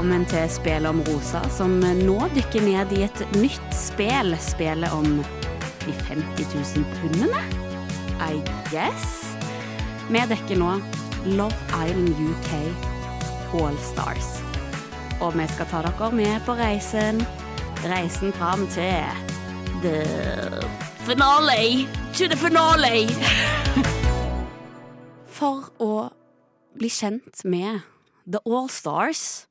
velkommen til Spelet om rosa, som nå dykker ned i et nytt spel. Spelet om de 50 000 pundene, I guess. Vi dekker nå Love Island UK All Stars. Og vi skal ta dere med på reisen. Reisen fram til the finale. To the finale. For å bli kjent med The All Stars,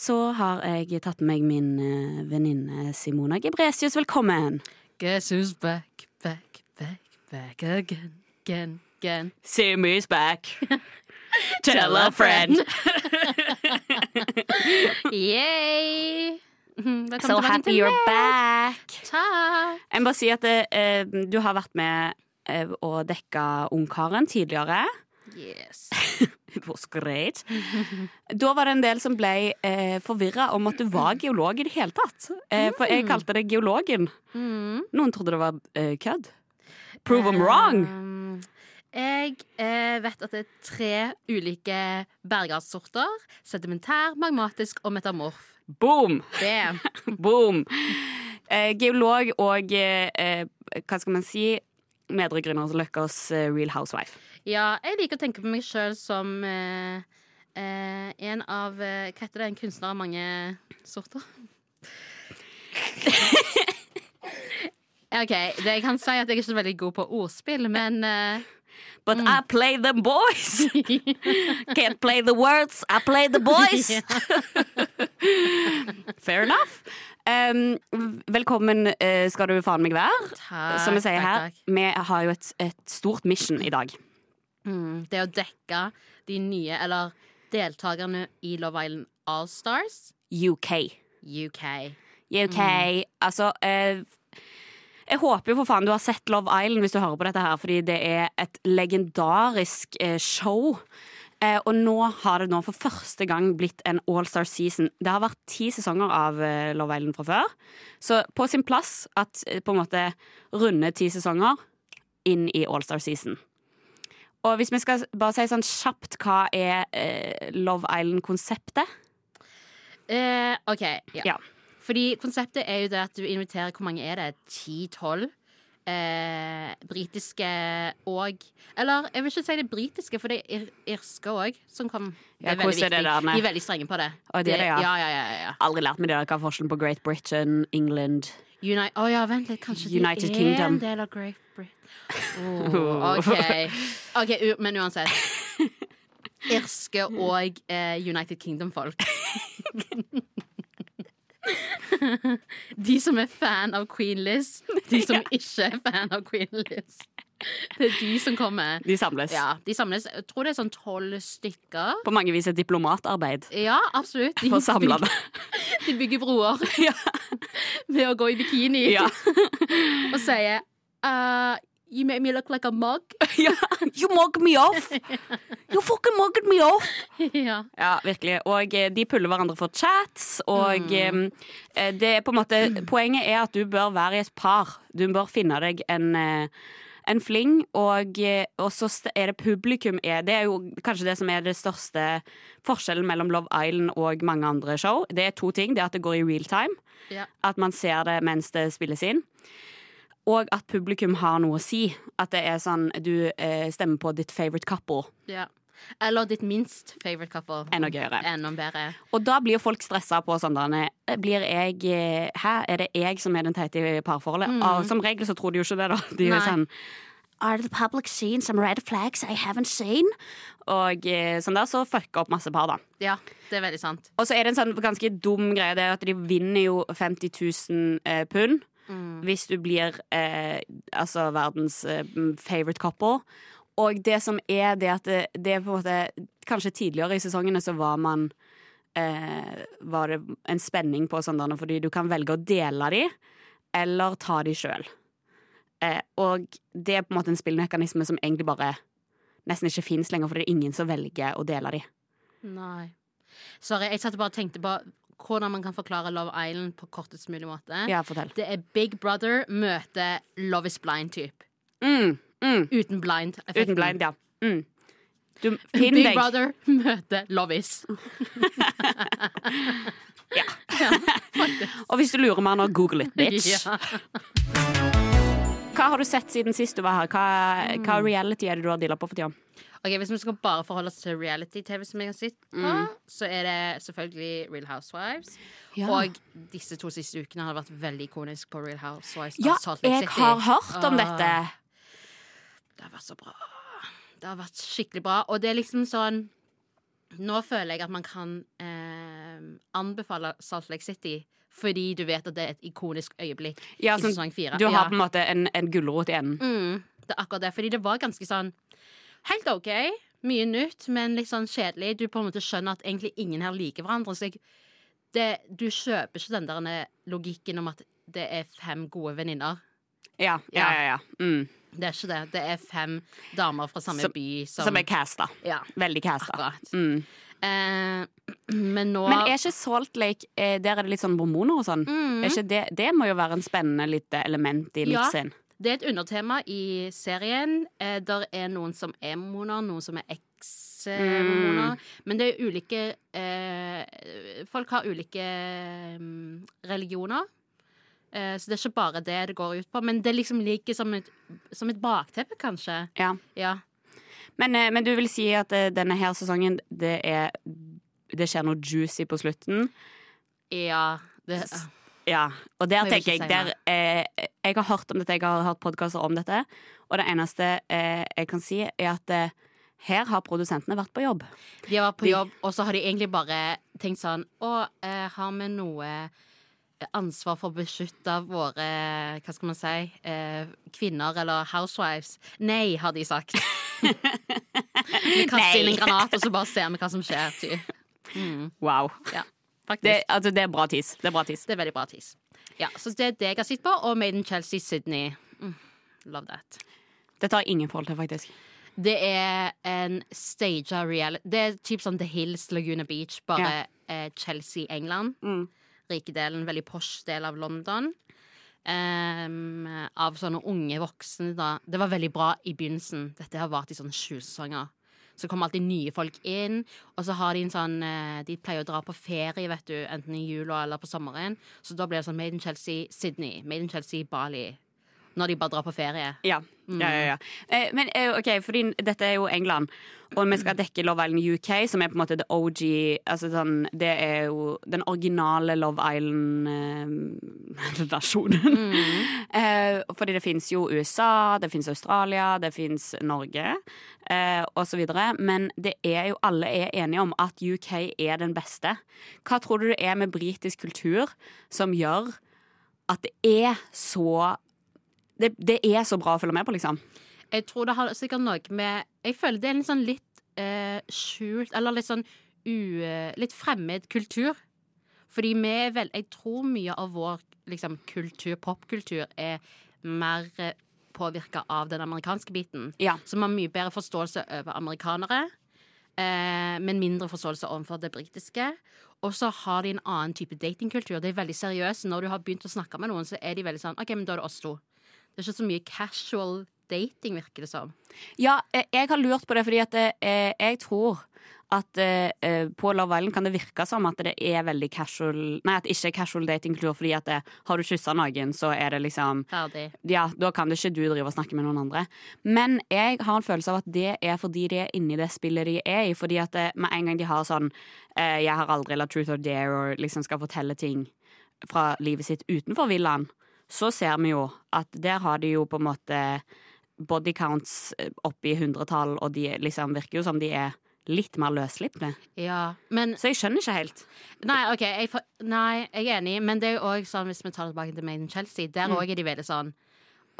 så har jeg tatt med meg min eh, venninne Simona Gebresius. Velkommen. Guess who's back, back, back, back again, again, again. Simi's back. Tell a friend. Yay! Mhm, Velkommen So happy you're back. Takk. Jeg må bare si at eh, du har vært med eh, og dekka Ungkaren tidligere. Yes. It was great. Da var det en del som ble eh, forvirra om at du var geolog i det hele tatt. Eh, for jeg kalte deg geologen. Mm. Noen trodde det var eh, kødd. Prove them wrong. Um, jeg eh, vet at det er tre ulike bergartssorter. Sedimentær, magmatisk og metamorf. Boom! Boom! Eh, geolog og eh, eh, hva skal man si mediegründer Løkkas eh, Real Housewife. Ja, jeg liker å tenke på meg sjøl som eh, eh, en av eh, Hva heter det? En kunstner av mange sorter? OK, det, jeg kan si at jeg er ikke så veldig god på ordspill, men eh, But I play the boys! Can't play the words, I play the boys! Fair enough. Um, velkommen eh, skal du faen meg være. Takk, Som vi sier takk, her, takk. vi har jo et, et stort mission i dag. Mm, det å dekke de nye, eller deltakerne i Love Island All Stars. UK. UK. UK. Altså eh, Jeg håper jo for faen du har sett Love Island hvis du hører på dette her, fordi det er et legendarisk eh, show. Eh, og nå har det nå for første gang blitt en All-Star season. Det har vært ti sesonger av eh, Love Island fra før, så på sin plass at på en måte runde ti sesonger inn i All-Star season. Og hvis vi skal bare si sånn kjapt hva er eh, Love Island-konseptet? Eh, OK. Ja. Ja. Fordi konseptet er jo det at du inviterer Hvor mange er det? Ti-tolv? Eh, britiske og Eller jeg vil ikke si det britiske, for det er ir irske òg som kom. Ja, det er det der De er veldig strenge på det. Det er det, ja. ja, ja, ja, ja. Aldri lært meg det hva er forskjellen på Great Britain, England Uni oh, ja, vent litt. Kanskje United de er Kingdom. en del av Great Britain. Oh, OK. Ok, Men uansett. Irske og eh, United Kingdom-folk. De som er fan av Queen Liz, de som ikke er fan av Queen Liz. Det er de som kommer. De samles. Ja, De samles. Jeg tror det er sånn tolv stykker. På mange vis et diplomatarbeid Ja, absolutt. De, for å samle det. De bygger broer Ja. ved å gå i bikini Ja. og sier uh, You make me look like a mug. ja. You mug me off! You fucking mugged me off! ja. Ja, virkelig. Og eh, de puller hverandre for chats, og mm. det er på en måte Poenget er at du bør være i et par. Du bør finne deg en eh, en fling, og, eh, og så er det publikum er Det er jo kanskje det som er det største forskjellen mellom Love Island og mange andre show. Det er to ting. Det er at det går i real time. Ja. At man ser det mens det spilles inn. Og at publikum har noe å si. At det er sånn du eh, stemmer på ditt favorite couple. ja. Eller ditt minst favorite couple. Enda gøyere. Enda bedre. Og da blir folk stressa på sånn Blir jeg eh, Hæ, er det jeg som er den teite i parforholdet? Og som regel så tror de jo ikke det, da. De er sånn Are the public seen some red flags I haven't seen? Og eh, sånn der så fucker opp masse par, da. Ja, det er veldig sant. Og så er det en sånn ganske dum greie, det er at de vinner jo 50 000 eh, pund. Hvis du blir eh, altså verdens eh, favorite couple. Og det som er det at det, det er på en måte Kanskje tidligere i sesongene så var man eh, Var det en spenning på sånne, fordi du kan velge å dele de, eller ta de sjøl. Eh, og det er på en måte en spillmekanisme som egentlig bare nesten ikke fins lenger, for det er ingen som velger å dele de. Nei. Sorry, jeg satt og bare tenkte på hvordan man kan forklare Love Island på kortest mulig måte. Ja, fortell. Det er Big Brother møter Love is blind-type. Mm, mm, Uten blind-effekten. uten blind, ja. Mm. Du, Big deg Brother møter Lovis. Ja Og hvis du lurer mer nå, google it, bitch. Ja. Hva har du sett siden sist du var her? Hva, hva reality er det du har deala på for tida? Ok, Hvis vi skal bare forholde oss til reality-TV, som jeg har sett på, Mm. så er det selvfølgelig Real Housewives. Ja. Og disse to siste ukene har det vært veldig ikonisk på Real Housewives. Ja, jeg har hørt om Ah, dette. Det har vært så bra. Det har vært skikkelig bra. Og det er liksom sånn Nå føler jeg at man kan eh, anbefale Salt Lake City fordi du vet at det er et ikonisk øyeblikk Ja, i sånn, sesong fire. du har Ja. på en måte en, en gulrot i enden. Mm, det er akkurat det. Fordi det var ganske sånn helt OK. Mye nytt, men litt sånn kjedelig. Du på en måte skjønner at egentlig ingen her liker hverandre. Så jeg, det, du kjøper ikke den der logikken om at det er fem gode venninner. Ja, ja, ja. ja. Mm. Det er ikke det. Det er fem damer fra samme Som- by som, Som er casta. Ja, Veldig casta. Mm. Eh, men nå Men er ikke Salt Lake eh, Der er det litt sånn mormoner og sånn? Mm. Er det, det må jo være en spennende lite element i Ja. Det er et undertema i serien. Eh, der er noen som er mormoner, noen som er eks-mormoner. Men det er ulike eh, Folk har ulike mm, religioner. Eh, så det er ikke bare det det går ut på. Men det liksom ligger som et, som et bakteppe, kanskje. Ja. Ja. Men, eh, men du vil si at eh, denne her sesongen det er Det skjer noe juicy på slutten? ja det, Ja, og der tenker jeg der, eh, Jeg har hørt om dette, jeg har hørt podkaster om dette, og det eneste eh, jeg kan si, er at eh, her har produsentene vært på jobb. de har vært på De- jobb, og så har de egentlig bare tenkt sånn Å, har vi noe ansvar for å beskytte våre Hva skal man si? Eh, kvinner eller housewives? Nei, har de sagt. vi kaster inn en granat, og så bare ser vi hva som skjer. Mm, Wow. ja. Det, Det, altså, det er bra tis. Det er bra tis. er veldig bra tis. Ja, så det er det jeg har sett på, og Made in Chelsea Sydney. Mm, love that. Dette har jeg ingen forhold til, faktisk. Det er en staged reality Det er typ sånn The Hills, Laguna Beach, bare eh, Chelsea, England. Mm. Rike delen, veldig posh del av London. Um, av sånne unge voksne, da. Det var veldig bra i begynnelsen. Dette har vart i sånne sju sesonger. Så kommer alltid nye folk inn, og så har de en sånn eh, De pleier å dra på ferie, vet du, enten i jula eller på sommeren. Så da blir det sånn Made in Chelsea, Sydney. Made in Chelsea, Bali. Når de bare drar på ferie. Ja. ja, ja, ja. Eh, men eh, OK, fordi dette er jo England, og vi skal dekke Love Island UK, som er på en måte the OG altså sånn, Det er jo den originale Love Island-versjonen. eh, fordi det fins jo USA, det fins Australia, det fins Norge, eh, videre. Men det er jo alle er enige om at UK er den beste. Hva tror du det er med britisk kultur som gjør at det er så det, det er så bra å følge med på, liksom. Jeg tror det har sikkert noe med Jeg føler det er en sånn litt eh, skjult Eller litt sånn u, litt fremmed kultur. Fordi vi er vel Jeg tror mye av vår liksom, kultur, popkultur, er mer eh, påvirka av den amerikanske biten. Ja. Som har mye bedre forståelse over amerikanere, eh, men mindre forståelse overfor det britiske. Og så har de en annen type datingkultur. Det er veldig seriøst. Når du har begynt å snakke med noen, så er de veldig sånn OK, men da er det oss to. Det er ikke så mye casual dating, virker det som. Ja, eh, jeg har lurt på det fordi at eh, jeg tror at eh, på Love Island kan det virke som at det er veldig casual Nei, at det ikke er casual datingkultur fordi at det, har du kyssa noen, så er det liksom Ferdig. Ja, da kan det ikke du drive og snakke med noen andre. Men jeg har en følelse av at det er fordi de er inni det spillet de er i. Fordi at det, med en gang de har sånn eh, 'Jeg har aldri la Truth or Dare' og liksom skal fortelle ting fra livet sitt utenfor villaen, så ser vi jo at der har de jo på en måte body counts eh, oppe i hundretall, og de liksom virker jo som de er litt mer løsslipne. Ja, men Så jeg skjønner ikke helt. Nei, ok, jeg, for, nei, jeg er enig, men det er jo òg sånn, hvis vi tar det tilbake til Made in Chelsea, der òg er de veldig sånn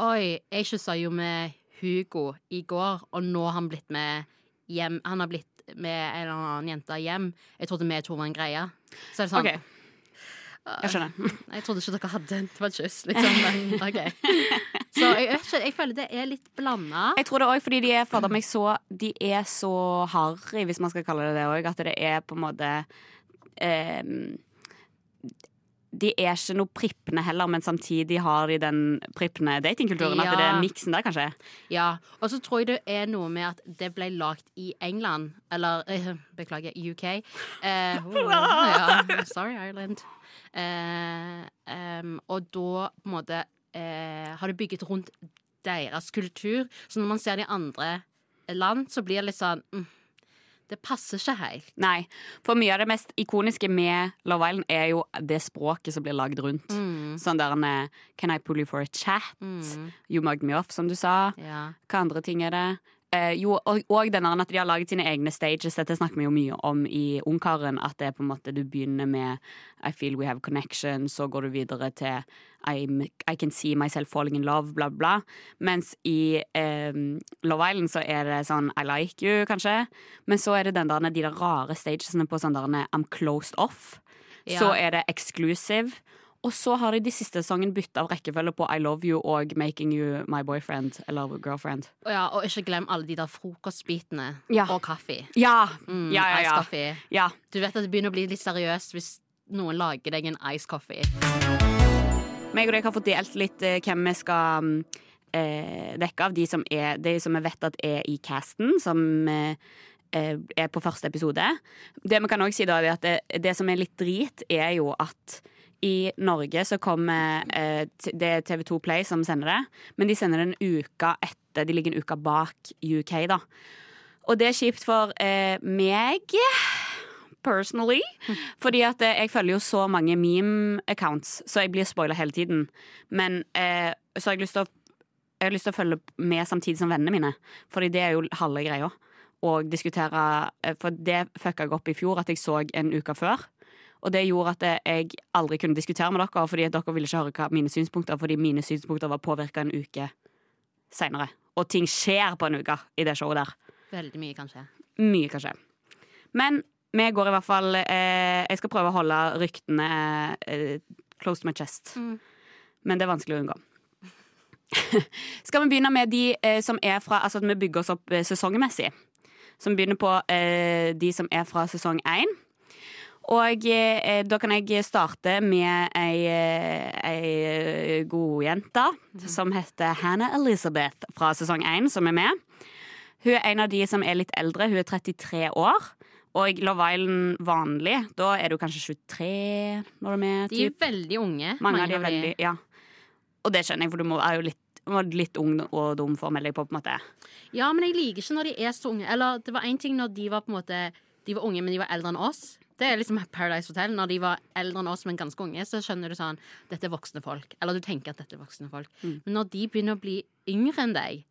Oi, jeg kyssa jo med Hugo i går, og nå har han blitt med hjem Han har blitt med en eller annen jente hjem. Jeg trodde vi to var en greie. Så er det sånn OK, jeg skjønner. Jeg trodde ikke dere hadde en kyss, liksom. Men OK. Så jeg, ikke, jeg føler det er litt blanda. Jeg tror det òg fordi de er fader meg så De er så harry, hvis man skal kalle det det òg, at det er på en måte eh, de er ikke noe prippende heller, men samtidig har de den prippende datingkulturen. At det er Ja. miksen der, kanskje. Ja, og så tror jeg det er noe med at det ble lagd i England, eller eh, beklager, UK. Eh, oh, ja, sorry, Ireland. Eh, og da på en måte eh, har det bygget rundt deres kultur. Så når man ser det i andre land, så blir det litt sånn mm, Det passer ikke helt. Nei, for mye av det mest ikoniske med Love Island er jo det språket som blir lagd rundt. Mm, Sånn der eh, Can I pull you for a chat? mm, You mugged me off, som du sa. ja. Hva andre ting er det? Eh, jo, og, og denne, at de har laget sine egne stages. Dette snakker vi jo mye om i Ungkaren. At det er på en måte du begynner med I feel we have connection, så går du videre til I can see myself falling in love, bla, bla. Mens i eh, Love Island så er det sånn I like you, kanskje. Men så er det den der, de der rare stagesene på sånn der I'm closed off. Ja. Så er det exclusive. Og så har de de siste sangen bytta av rekkefølge på I love you og Making you my boyfriend eller girlfriend. Og ja. Og ikke glem alle de der frokostbitene Ja. og kaffe. Ja! Mm, ja, ja, ja. ja. Du vet at det begynner å bli litt seriøst hvis noen lager deg en ice coffee. Meg og deg har fått delt litt eh, hvem vi skal mm, eh, dekke av de som, er, de som vi vet at er i casten, som eh, eh, er på første episode. Det vi kan også si da, er at det, det som er litt drit, er jo at i Norge så kommer eh, Det er TV2 Play som sender det, men de sender det en uke etter. De ligger en uke bak UK, da. Og det er kjipt for eh, meg personally. Fordi at eh, jeg følger jo så mange meme-accounts, så jeg blir spoila hele tiden. Men eh, så har jeg lyst til å jeg har lyst til å følge med samtidig som vennene mine. Fordi det er jo halve greia. Og diskutere eh, For det fucka jeg opp i fjor, at jeg så en uke før. Og det gjorde at jeg aldri kunne diskutere med dere, fordi dere ville ikke høre hva mine synspunkter, fordi mine synspunkter var påvirka en uke seinere. Og ting skjer på en uke i det showet der. Veldig mye, kanskje. Mye kan skje. Men vi går i hvert fall eh, Jeg skal prøve å holde ryktene eh, close to my chest. Mm. Men det er vanskelig å unngå. skal vi begynne med de eh, som er fra Altså at vi bygger oss opp eh, sesongmessig. Som begynner på eh, de som er fra sesong én. Og eh, da kan jeg starte med ei, eh, ei godjente som heter Hannah Elizabeth fra sesong én, som er med. Hun er en av de som er litt eldre. Hun er 33 år. Og Love Island vanlig, da er du kanskje 23 når du er med. De er typ. veldig unge. Mange av de er veldig Ja. Og det skjønner jeg, for du må, er jo litt, litt ung og dum for å melde deg på, på en måte. Ja, men jeg liker ikke når de er så unge. Eller det var én ting når de var på en måte De var unge, men de var eldre enn oss. Det er liksom Paradise Hotel. Når de var eldre enn oss, men ganske unge, så skjønner du sånn Dette er voksne folk. Eller du tenker at dette er voksne folk. Mm. Men når de begynner å bli yngre enn deg,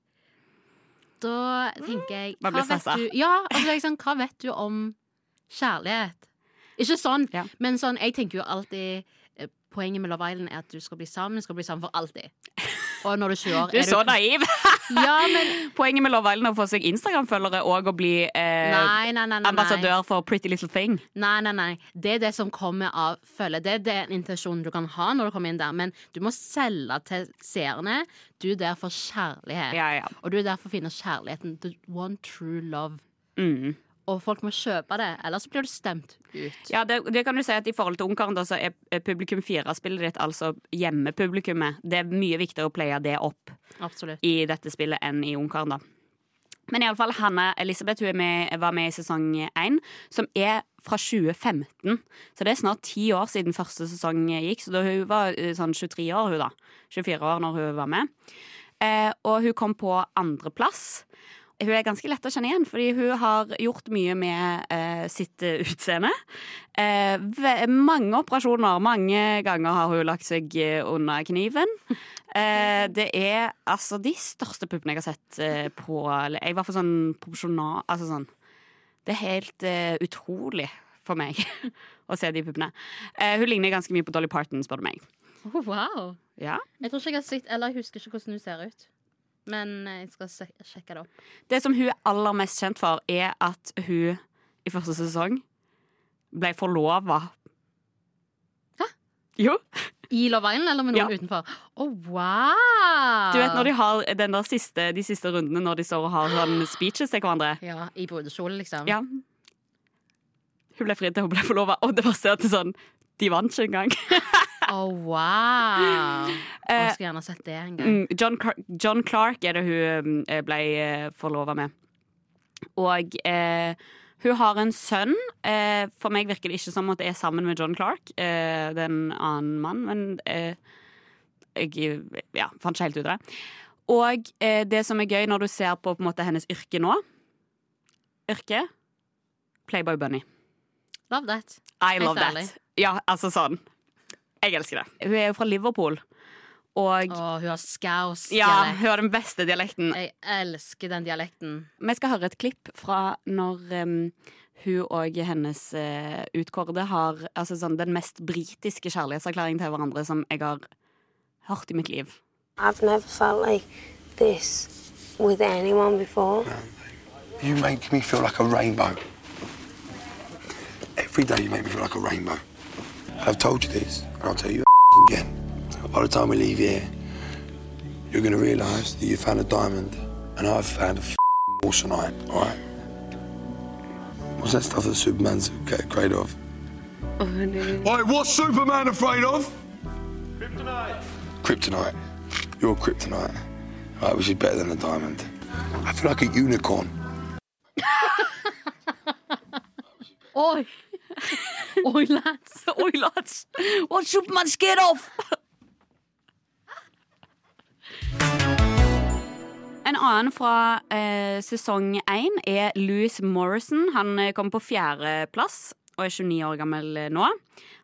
da tenker jeg hva vet du, Ja, og så jeg sånn Hva vet du om kjærlighet? Ikke sånn, Ja. men sånn Jeg tenker jo alltid eh, Poenget med Love Island er at du skal bli sammen, skal bli sammen for alltid. Og når du er 20 år Du er så naiv! Ja, men Poenget med Love Island er å få seg Instagram-følgere og å bli eh, nei. nei, nei. ambassadør for Pretty Little Thing. Nei, nei, nei. Det er det som kommer av følge. Det er den intensjonen du kan ha når du kommer inn der. Men du må selge til seerne. Du er der for kjærlighet. Ja, ja. Og du er der for å finne kjærligheten. The one true love. Mm. Og folk må kjøpe det, ellers blir du stemt ut. Ja, det, det kan du si at I forhold til Ungkaren da, så er publikum fire-spillet ditt altså hjemmepublikummet. Det er mye viktigere å playe det opp Absolutt. i dette spillet enn i Ungkaren. da. Men iallfall Hanna Elisabeth hun med, var med i sesong én, som er fra 2015. Så det er snart ti år siden første sesong gikk. Så da hun var eh, sånn 23 år, hun da. 24 år når hun var med. Eh, og hun kom på andreplass. Hun er ganske lett å kjenne igjen, fordi hun har gjort mye med eh, sitt eh, utseende. Eh, mange operasjoner, mange ganger har hun lagt seg eh, under kniven. Eh, det er altså de største puppene jeg har sett eh, på I hvert fall sånn proporsjonal Altså sånn Det er helt utrolig for meg å se de puppene. Eh, hun ligner ganske mye på Dolly Parton, spør du meg. Oh, wow. Ja. Jeg tror ikke jeg har sett Eller jeg husker ikke hvordan hun ser ut. Men jeg skal sjekke det opp. Det som hun er aller mest kjent for, er at hun i første sesong ble forlova. Hæ? Jo. I Love Island eller med noen Ja. utenfor? Å, wow! Du vet når de har den der siste, de siste rundene når de står og har sånn speeches til hverandre? Ja, I brudekjole, liksom. Ja. Hun ble fridd til hun ble forlova, og det var at er sånn De vant ikke engang. Å, wow. Jeg skulle gjerne sett det en gang. Mm, John, Car- John Clark er det hun eh, ble eh, forlova med. Og eh, hun har en sønn. Eh, for meg virker det ikke som at det er sammen med John Clark. Eh, det er en annen mann, men eh, jeg ja, fant ikke helt ut av det. Og eh, det som er gøy når du ser på, på måte, hennes yrke nå Yrke Playboy Bunny. Love that. I love that. Ja, altså sånn. Jeg elsker det. Hun er jo fra Liverpool. Og Å, hun har skaus ja, hun har den beste dialekten. Jeg elsker den dialekten. Vi skal høre et klipp fra når um, hun og hennes uh, utkårede har altså sånn, den mest britiske kjærlighetserklæringen til hverandre som jeg har hørt i mitt liv. I've never felt like this with anyone before. You make me feel like a rainbow. Every day you make me feel like a rainbow. I've told you this, and I'll tell you again. By the time we leave here, you're going to realise that you found a diamond, and I've found a moissanite, all right? What's that stuff that Superman's afraid of? Oh, Wait, what's Superman afraid of? Kryptonite. Kryptonite. You're kryptonite. Right, which is better than a diamond. I feel like a unicorn. Oi! Oi, lads. Oi, lads! What man. scared off? En annen fra eh, sesong én er Louis Morrison. Han kom kommer på fjerdeplass og er 29 år gammel eh, nå.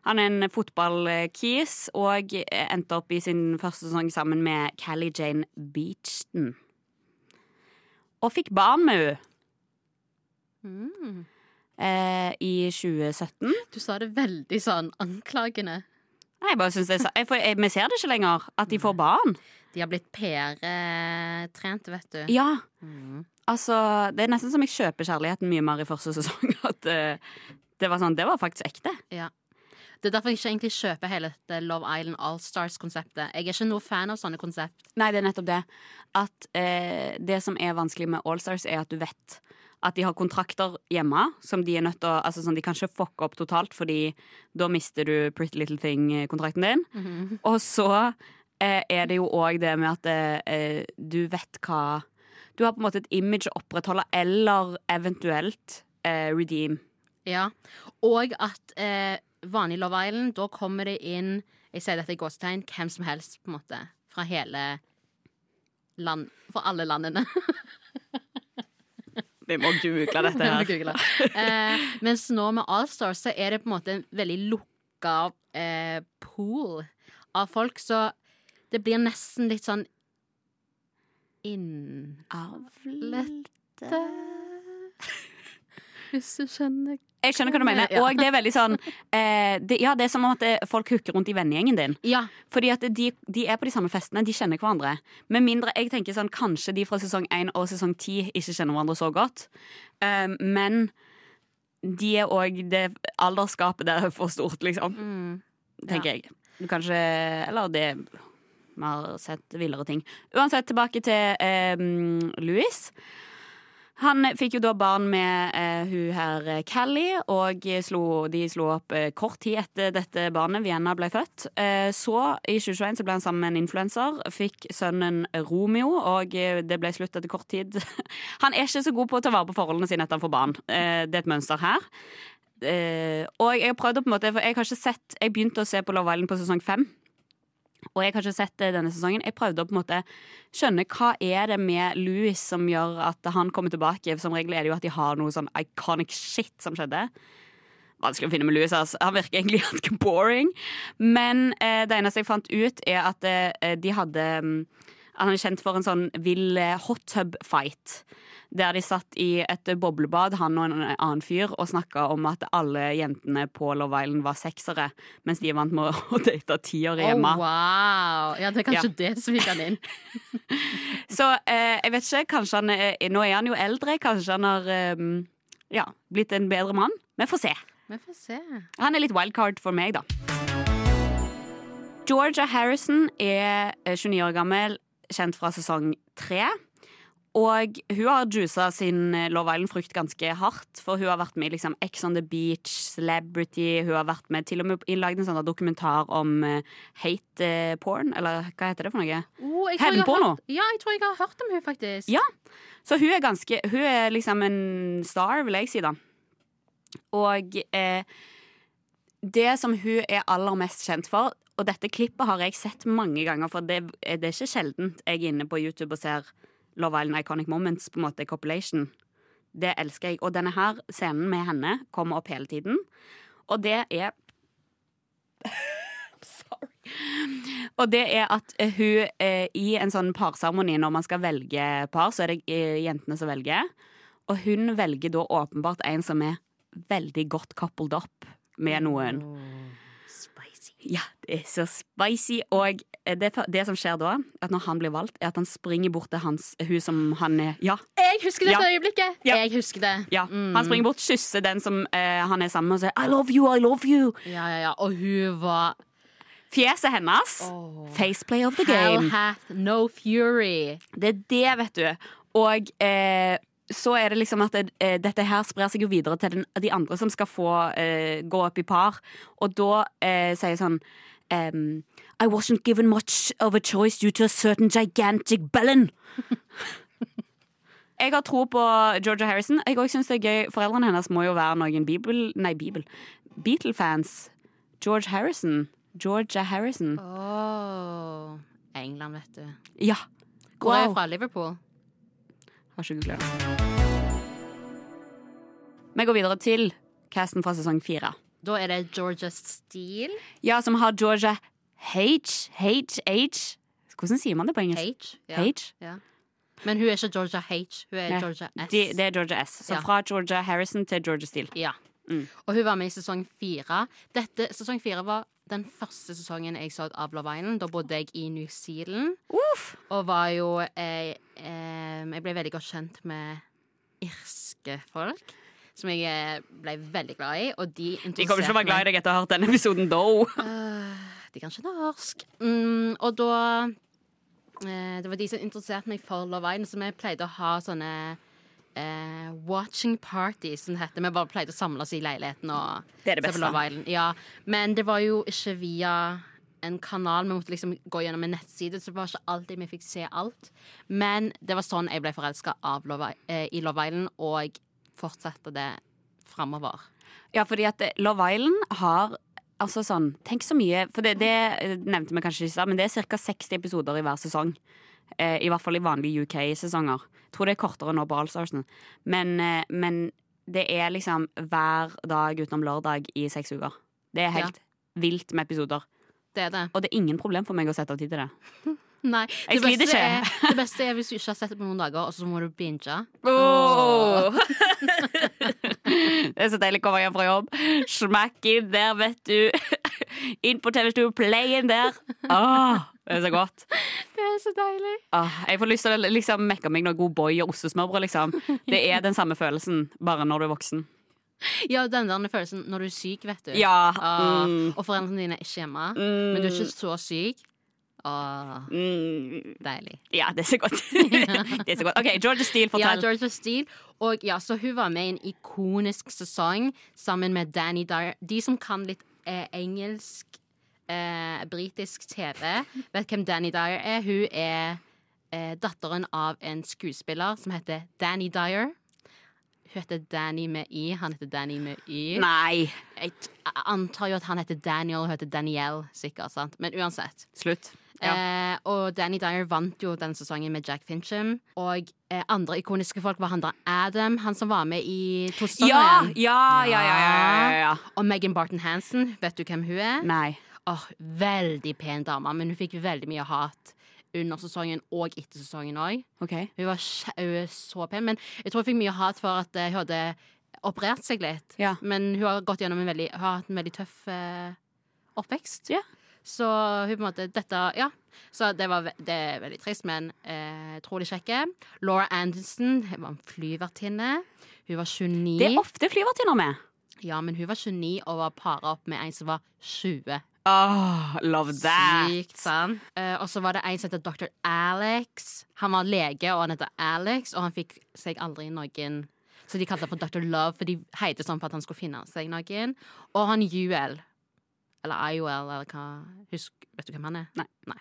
Han er en fotballkis og eh, endte opp i sin første sesong sammen med Callie Jane Beachton. Og fikk barn med henne. Eh, I 2017. Du sa det veldig sånn anklagende. Nei, jeg bare synes det er, for jeg, Vi ser det ikke lenger, at de får barn. De har blitt PR-trent, vet du. Ja. Altså, det er nesten som jeg kjøper kjærligheten mye mer i første sesong. At eh, det var sånn, det var faktisk ekte. Ja. Det er derfor jeg ikke egentlig kjøper hele dette Love Island Allstars-konseptet. Jeg er ikke noe fan av sånne konsept. Nei, det er nettopp det. At eh, det som er vanskelig med Allstars, er at du vet at de har kontrakter hjemme som de er nødt til å Altså sånn, de kan ikke fucke opp totalt, fordi da mister du Pretty Little Thing-kontrakten din. Og så eh, er det jo òg det med at eh, du vet hva Du har på en måte et image å opprettholde, eller eventuelt eh, redeem. Ja. Og at eh, vanlig Love Island, da kommer det inn Jeg sier dette i gåsetegn hvem som helst, på en måte. Fra hele land Fra alle landene. Vi må google dette her. google. eh, mens nå med Allstars så er det på en måte en veldig lukka eh, pool av folk, så det blir nesten litt sånn innavlete Hvis du skjønner Jeg skjønner hva du mener. Ja. Og det er veldig sånn eh, det, Ja, det er som om at folk hooker rundt i vennegjengen din. Ja. Fordi at de, de er på de samme festene, de kjenner hverandre. Med mindre jeg tenker sånn, kanskje de fra sesong 1 og sesong 10 ikke kjenner hverandre så godt. Um, men de er òg det aldersgapet der er for stort, liksom. Tenker jeg. Du kan ikke Eller det Vi har sett villere ting. Uansett, tilbake til eh, Louis. Han fikk jo da barn med eh, hun her eh, Callie, og slo, de slo opp eh, kort tid etter dette barnet, Vienna, ble født. Eh, så, i 2021, så ble han sammen med en influenser, fikk sønnen Romeo, og eh, det ble slutt etter kort tid. Han er ikke så god på å ta vare på forholdene sine etter han får barn. Eh, det er et mønster her. Eh, og jeg har prøvd å på en måte, for jeg har ikke sett Jeg begynte å se på Love Island på sesong fem. Og jeg har ikke sett det denne sesongen. Jeg prøvde å på en måte skjønne hva er det med Louis som gjør at han kommer tilbake. Som regel er det jo at de har noe sånn iconic shit som skjedde. Vanskelig å finne med Louis. Altså. Han virker egentlig ganske boring. Men eh, det eneste jeg fant ut, er at eh, de hadde mm, Han er kjent for en sånn vill eh, hot tub-fight. Der de satt i et boblebad, han og en annen fyr, og snakka om at alle jentene på Love Island var seksere, mens de vant med å date tiåre hjemme. Oh, wow. Ja, det er kanskje Ja. det som fikk han inn. Så eh, jeg vet ikke, kanskje han er, Nå er han jo eldre, kanskje han har eh, ja, blitt en bedre mann. Vi får se. Vi får se. Han er litt wildcard for meg, da. Georgia Harrison er eh, 29 år gammel, kjent fra sesong tre. og hun har juica sin eh, Love Island-frukt ganske hardt. For hun har vært med i liksom, Ex on the Beach, Celebrity. Hun har vært med til og med lagd en sånn dokumentar om eh, hate eh, porn. Eller hva heter det for noe? Oh, Hevnporno. Ja, jeg tror jeg har hørt om hun faktisk. Ja. Så hun er ganske Hun er liksom en star, vil jeg si, da. Og eh, det som hun er aller mest kjent for Og dette klippet har jeg sett mange ganger, for det, det er ikke sjeldent jeg er inne på YouTube og ser Love Island Iconic Moments, på en måte, compilation. Det elsker jeg. Og denne her scenen med henne kommer opp hele tiden. Og det er Sorry. Og det er at eh, hun eh, i en sånn parseremoni, når man skal velge par, så er det eh, jentene som velger. Og hun velger da åpenbart en som er veldig godt coupled up med noen. Spicy. Ja, det er så spicy. Og det, det som skjer da, at når han blir valgt, er at han springer bort til hans, hun som han er Ja, Jeg husker dette Ja. øyeblikket. Ja. Jeg husker det. ja. Mm. Han springer bort, kysser den som eh, han er sammen med, og sier I love you, I love you. Ja, ja, ja. Og hun var Fjeset hennes. oh. Faceplay of the Hell game. hath no fury. Det er det, vet du. Og eh, så er det liksom at eh, dette her sprer seg jo videre til den, de andre som skal få eh, gå opp i par. Og da eh, sier jeg sånn um, I wasn't given much of a choice due to a certain gigantic bellend. Jeg har tro på Georgia Harrison. Jeg også synes det er gøy Foreldrene hennes må jo være noen Bibel... Nei, Bibel. Beatle-fans. George Harrison. Georgia Harrison. Åh, England, vet du. Ja. Hvor er Wow. jeg fra? Liverpool? Har ikke googla det. Vi går videre til casten fra sesong fire. Da er det Georgia Steele. Ja, som har Georgia H. H. H. Hvordan sier man det på engelsk? H. Ja. H. Ja. Men hun er ikke Georgia H, hun er Nei, Georgia S. Det, det er Georgia S. Så Ja. fra Georgia Harrison til Georgia Steele. Ja. Mm. Og hun var med i sesong fire. Dette, sesong fire var den første sesongen jeg så av Love Island. Da bodde jeg i New Zealand. Uff. Og var jo eh, eh, Jeg ble veldig godt kjent med irske folk. Som jeg eh, ble veldig glad i. Og de De kommer ikke til å være glad i deg etter å ha hørt denne episoden, though. Øh, de kan ikke norsk. Mm, og da eh, Det var de som interesserte meg for Love Island, så vi pleide å ha sånne eh, watching party, som det heter. Vi bare pleide å samles i leiligheten og Det er det beste. Ja, men det var jo ikke via en kanal. Vi måtte liksom gå gjennom en nettside, så det var ikke alltid vi fikk se alt. Men det var sånn jeg ble forelska eh, i Love Island, og fortsatte det framover. Ja, fordi at eh, Love Island har Altså sånn, Tenk så mye For det, det eh, nevnte vi kanskje ikke men det er ca. 60 episoder i hver sesong. Eh, I hvert fall i vanlige UK-sesonger. Tror det er kortere nå på Allstarsen. Men, eh, men det er liksom hver dag utenom lørdag i seks uker. Det er helt vilt med episoder. Det er det. Og det er ingen problem for meg å sette av tid til det. Nei, Jeg det beste, er, det beste er hvis du ikke har sett det på noen dager, og så må du binge. Oh. det er så deilig å komme hjem fra jobb. Smakk inn der, vet du. Inn på TV2 play inn der. Åh, det er så godt. Det er så deilig. Ah, jeg får lyst til å liksom, mekke meg noe god boy og ostesmørbrød. Liksom. Det er den samme følelsen, bare når du er voksen. Ja, den der følelsen når du er syk, vet du. Ja. Ah, Mm. Og foreldrene dine er ikke hjemme, Mm. men du er ikke så syk. Åh, Mm. deilig. Ja, det er så godt. det er så godt. OK, Georgia Steele, Ja, fortell. Georgia Steele. Og ja, så hun var med i en ikonisk sesong sammen med Danny Dyer. De som kan litt eh, engelsk, eh, britisk TV, vet hvem Danny Dyer er. Hun er eh, datteren av en skuespiller som heter Danny Dyer. Hun heter Danny med Y, han heter Danny med Y. Nei. Jeg antar jo at han heter Daniel, og hun heter Danielle, sikkert. sant? Men uansett. Slutt. Ja. Eh, og Danny Dyer vant jo den sesongen med Jack Fincham. Og eh, andre ikoniske folk var han der Adam, han som var med i to sesonger Ja, ja, ja, ja, ja, ja, ja. Og Megan Barton Hansen, vet du hvem hun er? Nei. Åh, Veldig pen dame, men hun fikk veldig mye hat under sesongen og etter sesongen òg. Okay. Hun, var hun så pen, men jeg tror hun fikk mye hat for at eh, hun hadde operert seg litt. Ja. Men hun har gått gjennom en veldig, har hatt en veldig tøff eh, oppvekst. Ja. Så hun på en måte Dette Ja. Så det, var, det er veldig trist, men eh, trolig kjekke. Laura Anderson hun var en flyvertinne. Hun var 29. Det er ofte flyvertinner med. Ja, men hun var 29 og var para opp med en som var 20 Åh, love that. Sykt sant. Uh, og så var det en som heter Dr. Alex. Han var lege, og han heter Alex, og han fikk seg aldri noen Så de kalte han for Dr. Love, for de heter sånn for at han skulle finne seg noen. Og han UL, eller IOL, eller hva Husk, Vet du hvem han er? Nei.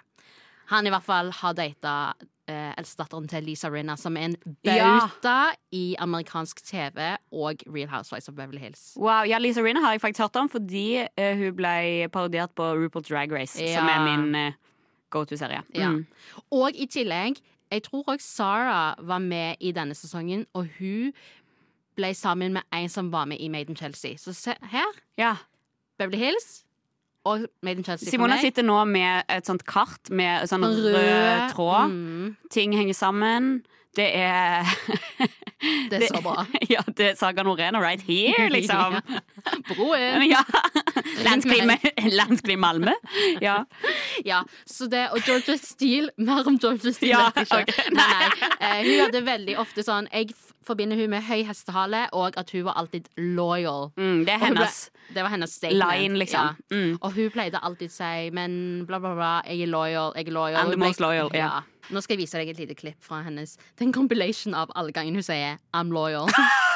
Han i hvert fall har data eh, eldstedatteren til Lisa Rinna, som er en Ja. i amerikansk TV og Real Housewives of Beverly Hills. Wow, ja, Lisa Rinna har jeg faktisk hørt om fordi eh, hun ble parodiert på RuPaul's Drag Race, som er min eh, go-to-serie. Ja. Mm. Og i tillegg, jeg tror òg Sara var med i denne sesongen, og hun ble sammen med en som var med i Maiden Chelsea. Så se her, ja. Beverly Hills og Made in Chelsea Simona sitter nå med et sånt kart med sånn rød, rød, tråd. Mm, Ting henger sammen. Det er det er så bra. ja, det er Saga Norena right here, liksom. Broen. ja. Landskrim Malmö. Ja. Ja, så det, og Georgia Steele Mer om Georgia Steele Ja, vet jeg ikke. Okay. Nei, nei. Eh, hun hadde veldig ofte sånn Jeg forbinder hun med høy hestehale, og at hun var alltid loyal. Mm, det er hennes, ble- det var hennes statement. line, liksom. Ja. Mm. Og hun pleide alltid å si Men bla, bla, bla, jeg er loyal, jeg er loyal. I'm the most loyal, ja. Nå skal jeg vise deg et lite klipp fra hennes. Det er en compilation av alle gangene hun sier I'm loyal.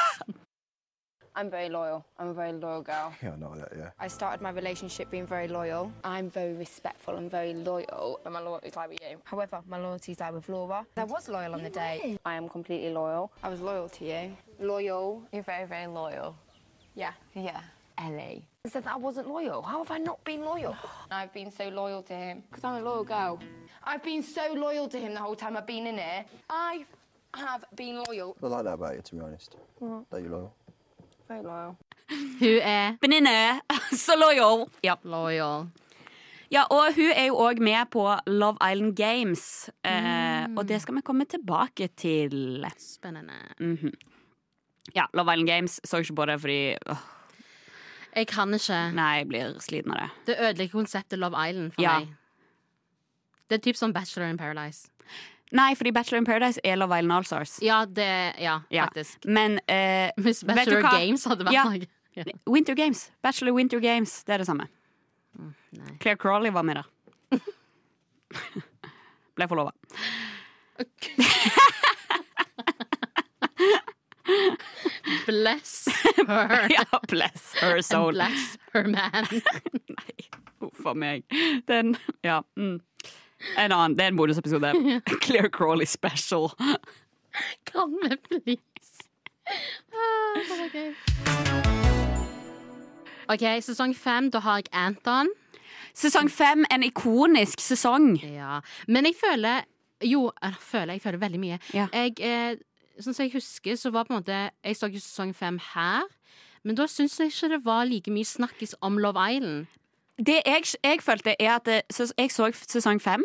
I'm very loyal. I'm a very loyal girl. Yeah, I know that, yeah. I started my relationship being very loyal. I'm very respectful and very loyal, but my loyalty's lie with you. However, my loyalty's lie with Laura. I was loyal on the day. I am completely loyal. I was loyal to you. Loyal. You're very, very loyal. Yeah. Yeah. Ellie. I said that I wasn't loyal. How have I not been loyal? I've been so loyal to him because I'm a loyal girl. I've been so loyal to him the whole time I've been in here. I have been loyal. I like that about you, to be honest. That you're loyal. Very loyal. Hun er venninne. Så loyal. Ja. loyal. ja, og hun er jo òg med på Love Island Games. Eh, Og det skal vi komme tilbake til. Spennende. Mhm. Ja, Love Island Games så ikke på det fordi åh, Jeg kan ikke. Nei, jeg blir sliten av det. Det ødelegger konseptet Love Island for Ja. meg. Det er typ som Bachelor in Paradise. Nei, fordi Bachelor in Paradise er Love Island Allstars. Ja, det Ja, Ja. faktisk. Men eh, du Bachelor? Games hadde vært Ja. noe. Ja. Winter Games. Bachelor Winter Games. Det er det samme. nei. Claire Crawley var med der. Ble forlova. Bless her. Ja, bless her And soul. bless her man. Uff a meg. Den Ja. Mm. En annen. Det er en bonusepisode. Claire Crawley special. Kan vi please? Ah, okay. OK, sesong fem. Da har jeg Anton. Sesong fem, en ikonisk sesong. Ja. Men jeg føler Jo, jeg føler, jeg føler veldig mye. Ja. Jeg, eh, sånn som jeg husker, så var på en måte Jeg så ikke sesong fem her. Men da syns jeg ikke det var like mye snakkis om Love Island. Det jeg, jeg følte, er at jeg så sesong fem,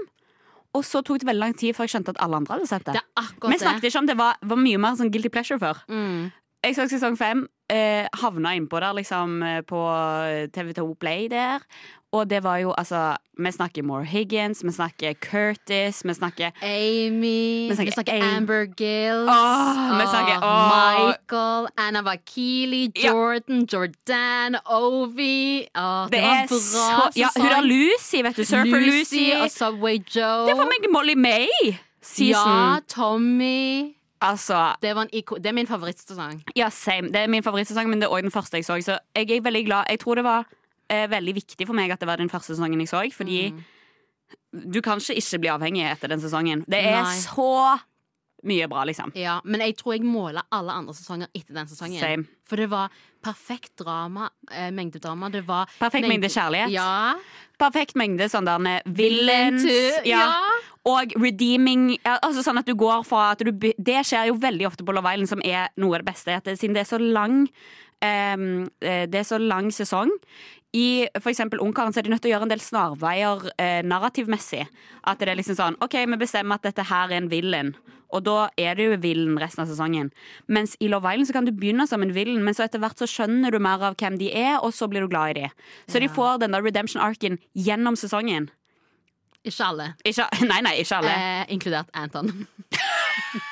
og så tok det veldig lang tid før jeg skjønte at alle andre hadde sett det. Det Vi snakket ikke om det var, var mye mer sånn guilty pleasure før. Mm. Jeg så sesong fem, eh, havna innpå der liksom eh, på TV2 Play der. Og det var jo altså Vi snakker More Higgins, vi snakker Curtis, vi snakker Amy, Vi vi snakker snakker, Amy. Amber Gills, Åh, vi snakker- åh. Michael, Anna Vakili, Ja. Jordan, Jordan, Ovi. Åh, det, Det var bra så Ja, hun har Lucy, vet du. Surfer Lucy. og Subway Joe. Det var meg Molly May season. Ja, Tommy. Altså, Det, var en iko det er min favorittsesong. ja, same. Det er min favorittsesong, men det er òg den første jeg så. Så jeg er veldig glad. Jeg tror det var eh, veldig viktig for meg at det var den første sesongen jeg så, fordi du kan ikke ikke bli avhengig etter den sesongen. Det er Nei. så mye bra, liksom. Ja, Men jeg tror jeg måler alle andre sesonger etter den sesongen. Same. For det var perfekt drama, eh, mengdedrama. Det var Perfekt mengde kjærlighet. Ja. Perfekt mengde sånn der villains. Ja. ja. Og redeeming. Altså sånn at du går fra at du, Det skjer jo veldig ofte på Love Island, som er noe av det beste. Det, siden det er så lang eh, Det er så lang sesong. I eksempel Ungkaren så er de nødt til å gjøre en del snarveier eh, narrativmessig. At det er liksom sånn OK, vi bestemmer at dette her er en villain. Og da er det jo villen resten av sesongen. Mens i Love Island så kan du begynne som en villen, men så etter hvert så skjønner du mer av hvem de er, og så blir du glad i dem. Så de får den der redemption-arken gjennom sesongen. Ikke alle. Ikke, nei, nei, ikke alle. Eh, inkludert Anton.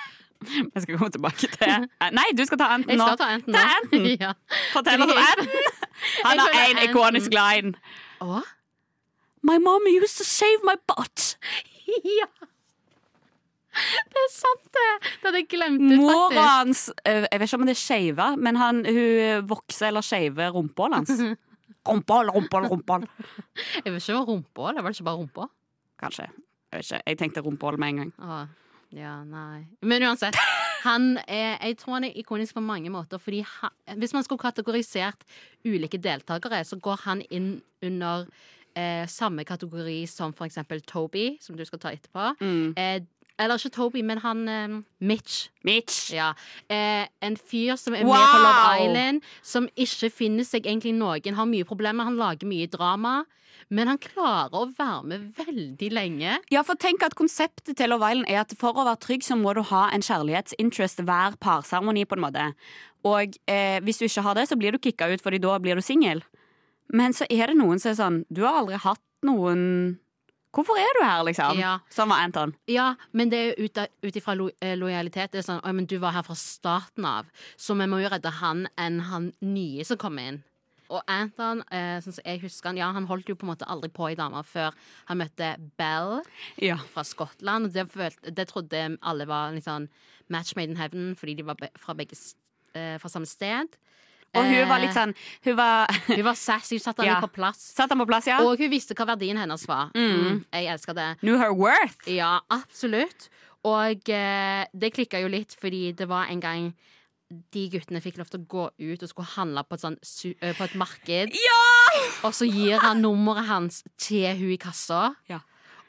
Jeg skal komme tilbake til Nei, du skal ta Jeg nå. skal ta enten, Ta enten. Ja. Fortell oss om enten. Han har én ikonisk line. Å? My mom used to shave my butt. ja! Det er sant, det! Det hadde jeg glemt ut, Mora hans eh, Jeg vet ikke om det er skeive, men han, hun vokser eller skeiver rumpehullet hans. Rumpehål, rumpehål, rumpehål. Jeg vet ikke om rumpa. Det var ikke bare rumpa. Kanskje. Jeg vet ikke. Jeg tenkte rumpehål med en gang. Å, ja, nei. Men uansett. Han er, jeg tror han er ikonisk på mange måter. Fordi han, Hvis man skulle kategorisert ulike deltakere, så går han inn under eh, samme kategori som for eksempel Toby, som du skal ta etterpå. Eh, eller ikke Toby, men han eh, Mitch. Mitch. Ja. Eh, en fyr som er med på Love Island, som ikke finner seg egentlig noen, har mye problemer, han lager mye drama. Men han klarer å være med veldig lenge. Ja, for tenk at Konseptet til Love Island er at for å være trygg, så må du ha en kjærlighetsinterest hver parseremoni. på en måte Og eh, hvis du ikke har det, så blir du kicka ut, Fordi da blir du singel. Men så er det noen som er sånn Du har aldri hatt noen Hvorfor er du her, liksom? Ja. Sånn var Anton. Ja, men det er jo ut, ifra lo, eh, lojalitet. Det er sånn, men Du var her fra starten av, så vi må jo redde han enn han nye som kom inn. Og Anton, eh, sånn som jeg husker han, ja, han holdt jo på en måte aldri på i damer før han møtte Bell Ja. fra Skottland. Og det, følte, det trodde alle var litt sånn match made in heaven fordi de var be, fra, begge, s- eh, fra samme sted. Og hun var litt sånn Hun var Hun var sassy, hun satte han Ja. litt på plass. Satt han på plass, ja? Og hun visste hva verdien hennes var. Mm, jeg elsker det. Knew her worth. Ja, absolutt. Og eh, det klikka jo litt, fordi det var en gang de guttene fikk lov til å gå ut og skulle handle på et, sånn, eh, på et marked. Og så gir han nummeret hans til hun i kassa. Ja.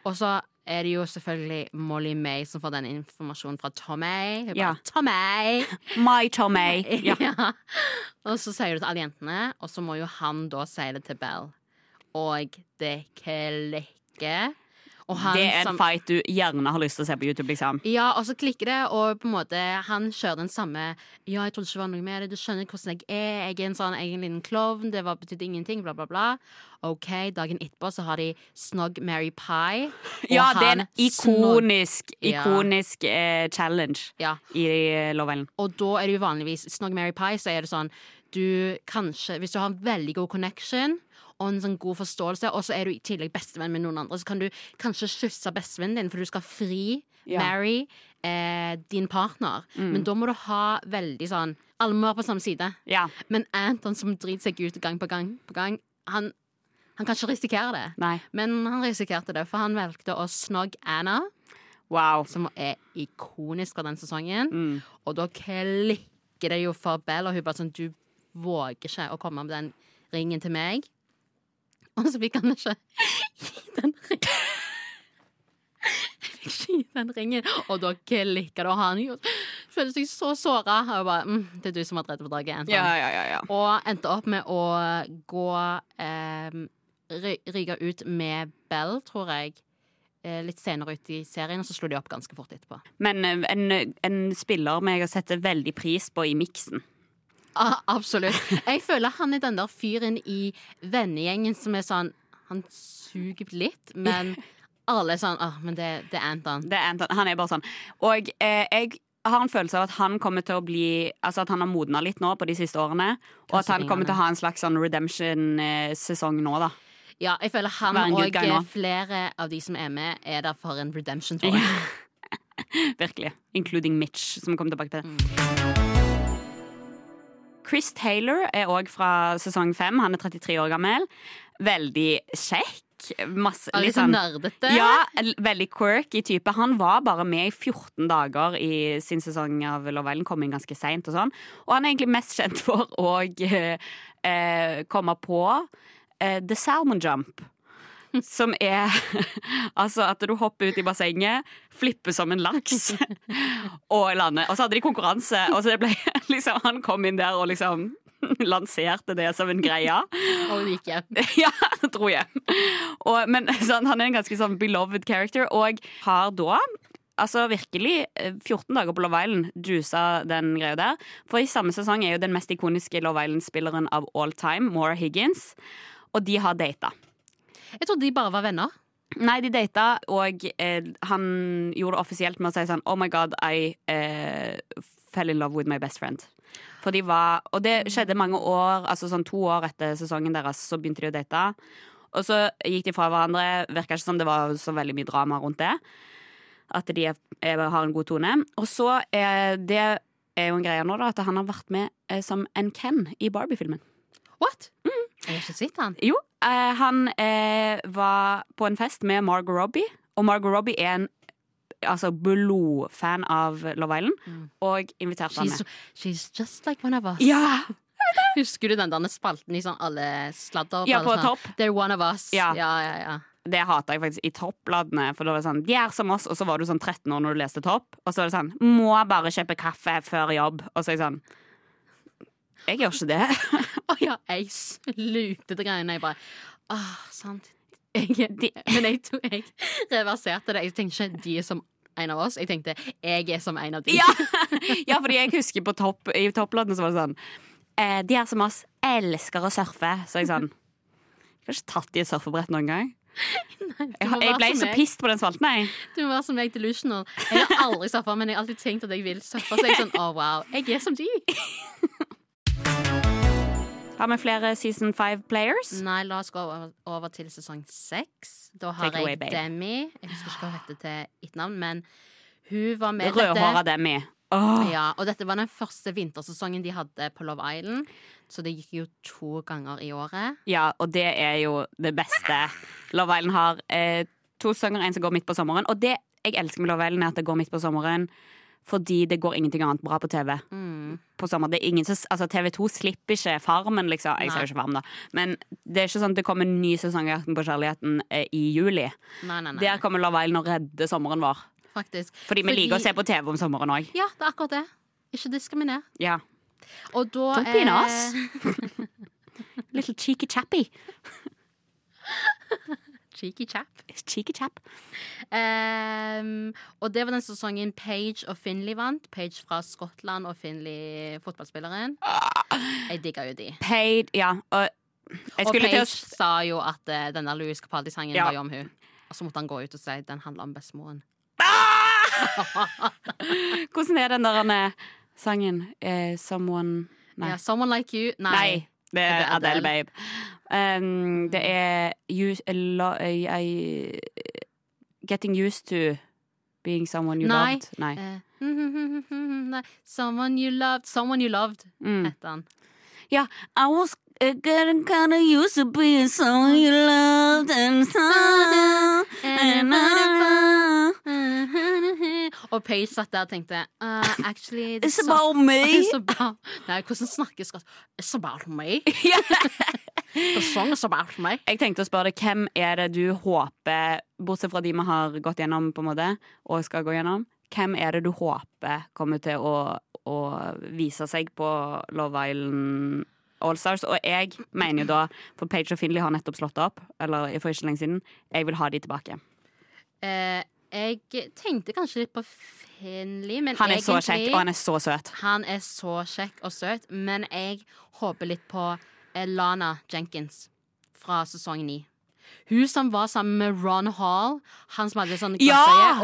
Og så er det jo selvfølgelig Molly May som får den informasjonen fra Tommy. Hun bare, Ja. Tommy! My Tommy. Ja. Ja. Og så sier du til alle jentene, og så må jo han da si det til Bell. Og det klikker. Det er en fight du gjerne har lyst til å se på YouTube, liksom. ja, og så klikker det, og på en måte han kjører den samme Ja, jeg trodde ikke det var noe med det, du skjønner hvordan jeg er, jeg er en sånn egen liten klovn, det var, betydde ingenting, bla, bla, bla. OK, dagen etterpå så har de Snog Mary Pie. Ja, det er en ikonisk, ikonisk, Ja. eh, challenge Ja, i eh, Love Island. og da er det jo vanligvis Snog Mary Pie, så er det sånn du kanskje Hvis du har en veldig god connection og en sånn god forståelse, og så er du i tillegg bestevenn med noen andre, så kan du kanskje kysse bestevennen din, for du skal fri Ja. marry eh, din partner. Men da må du ha veldig sånn Alle må være på samme side. Ja. Men Anton som driter seg ut gang på gang på gang, han, han kan ikke risikere det. Nei. Men han risikerte det, for han valgte å snogge Anna, Wow. som er ikonisk fra den sesongen. Mm. Og da klikker det jo for Bell, og hun bare sånn Du våger ikke å komme med den ringen til meg. Og så fikk han ikke gi den ringen. Jeg fikk ikke gi den ringen, og da klikker det, og han føler seg så såra. Og bare mm, Det er du som har drept på draget, Ja, ja, ja, ja. Og endte opp med å gå eh, ry- Ryke ut med Bell, tror jeg. eh, Litt senere ut i serien, og så slo de opp ganske fort etterpå. Men eh, en, en spiller jeg sette veldig pris på i miksen. Ah, absolutt. Jeg føler han er den der fyren i vennegjengen som er sånn Han suger litt, men alle er sånn Åh, men det, det er Anton. Det er Anton. Han er bare sånn. Og eh, jeg har en følelse av at han kommer til å bli Altså at han har modna litt nå på de siste årene. Og at han kommer til å ha en slags sånn redemption-sesong nå, da. Ja, jeg føler han og eh, flere av de som er med, er der for en redemption, tror jeg. Virkelig. Including Mitch, som kommer tilbake til det. Mm. Chris Taylor er òg fra sesong fem. Han er 33 år gammel. Veldig kjekk. Masse, litt sånn sånn nerdete. Ja, veldig quirky type. Han var bare med i 14 dager i sin sesong av Love Island, kom inn ganske seint og sånn. Og han er egentlig mest kjent for å eh, eh, komme på eh, The Salmon Jump. Som er altså at du hopper ut i bassenget, flipper som en laks og lander. Og så hadde de konkurranse, og så det ble liksom Han kom inn der og liksom lanserte det som en greie. Og hun gikk hjem. Ja, dro hjem. Og, men sånn, han er en ganske sånn beloved character, og har da Altså virkelig eh, 14 dager på Love Island juica den greia der. For i samme sesong er jo den mest ikoniske Love Island-spilleren av all time, Maura Higgins, og de har data. Jeg trodde de bare var venner. Nei, de data, og eh, han gjorde det offisielt med å si sånn Oh my god, I eh, fell in love with my best friend. For de var, og det skjedde mange år, altså sånn to år etter sesongen deres, så begynte de å date. Og så gikk de fra hverandre. Virka ikke som det var så veldig mye drama rundt det. At de er, er, har en god tone. Og så er det er jo en greie nå, da, at han har vært med eh, som en Ken i Barbie-filmen. What? Jeg har ikke sett han. Jo, eh, han eh, var på en fest med Margot Robbie, og Margot Robbie er en altså, blodfan av Love Island, og inviterte han She's, med. she's just like one of us. Ja! Husker du den der spalten i sånn alle sladder? Ja, på sånn, topp. They're one of us. Ja. ja, ja, ja. Det hata jeg faktisk i toppladene. For da var det sånn, de er som oss Og så var du sånn 13 år når du leste Topp, og så var det sånn Må bare kjøpe kaffe før jobb. Og så er jeg sånn Jeg gjør ikke det. Å ja, jeg slukte det greiene. Jeg bare Åh, sant. Jeg, de, men jeg, to- jeg reverserte det. Jeg tenkte ikke de er som en av oss. Jeg tenkte jeg er som en av de. Ja, ja fordi jeg husker på topp, i topplåten så var det sånn eh, De her som oss, elsker å surfe. Så jeg sånn Jeg har ikke tatt i et surfebrett noen gang. Jeg, jeg ble så pissed på den spalten, jeg. Du må være som meg delusional. Jeg har aldri surfa, men jeg har alltid tenkt at jeg vil surfe. Så jeg er sånn, oh, wow, jeg er som de. Har vi flere season five players? Nei, la oss gå over, over til sesong seks. Da har Take jeg away. Demi. Jeg husker ikke hva hun heter til etternavn, men hun var med Rødhåra Demi. Oh. Ja, og dette var den første vintersesongen de hadde på Love Island. Så det gikk jo to ganger i året. Ja, og det er jo det beste. Love Island har eh, to sanger, en som går midt på sommeren. Og det jeg elsker med Love Island, er at det går midt på sommeren. Fordi det går ingenting annet bra på TV Mm. på sommer. Det er ingen altså TV2 slipper ikke Farmen, liksom. Jeg ser jo ikke Farmen, da. Men det er ikke sånn at det kommer en ny sesong på kjærligheten eh, i juli. Nei, nei, nei. Der kommer Love Island og redder sommeren vår. Faktisk. Fordi vi liker å se på TV om sommeren òg. Ja, det er akkurat det. Ikke diskriminer. Ja. Og da Don't be an ass. Little cheeky chappy. Cheeky chap. Cheeky chap. Um, og det var den sesongen Page og Finley vant. Page fra Skottland og Finley fotballspilleren. Jeg digga jo de. Paid Ja. Og Og Page sa jo at uh, den der Louis Capaldi-sangen Ja. var jo om hun Og så måtte han gå ut og si den handler om bestemoren. Hvordan er den der eh, sangen? Uh, someone Nei. Yeah, Someone Like You. Nei. Nei, det Er Adele, Adele? babe. Um, det er you, la, I, I, Getting used to being someone you Nei. loved. Nei. Uh, Someone You Loved. Someone You Loved, Mm. heter han. Ja, I was uh, got kinda used to being someone you loved and Og Paige satt der og tenkte uh, Actually It's so- about me. It's about, Nei, hvordan snakker det? It's about me. The song is about me. Jeg tenkte å spørre deg, hvem er det du håper, bortsett fra de vi har gått gjennom på en måte, og skal gå gjennom, hvem er det du håper kommer til å, å vise seg på Love Island Allstars? Og jeg mener jo da, for Page og Finley har nettopp slått opp, eller for ikke lenge siden, jeg vil ha de tilbake. Eh, jeg tenkte kanskje litt på Finley, men Han er så kjekk, og han er så søt. Han er så kjekk og søt, men jeg håper litt på Lana Jenkins fra sesong ni. Hun som var sammen med Ron Hall, han som hadde sånn Ja!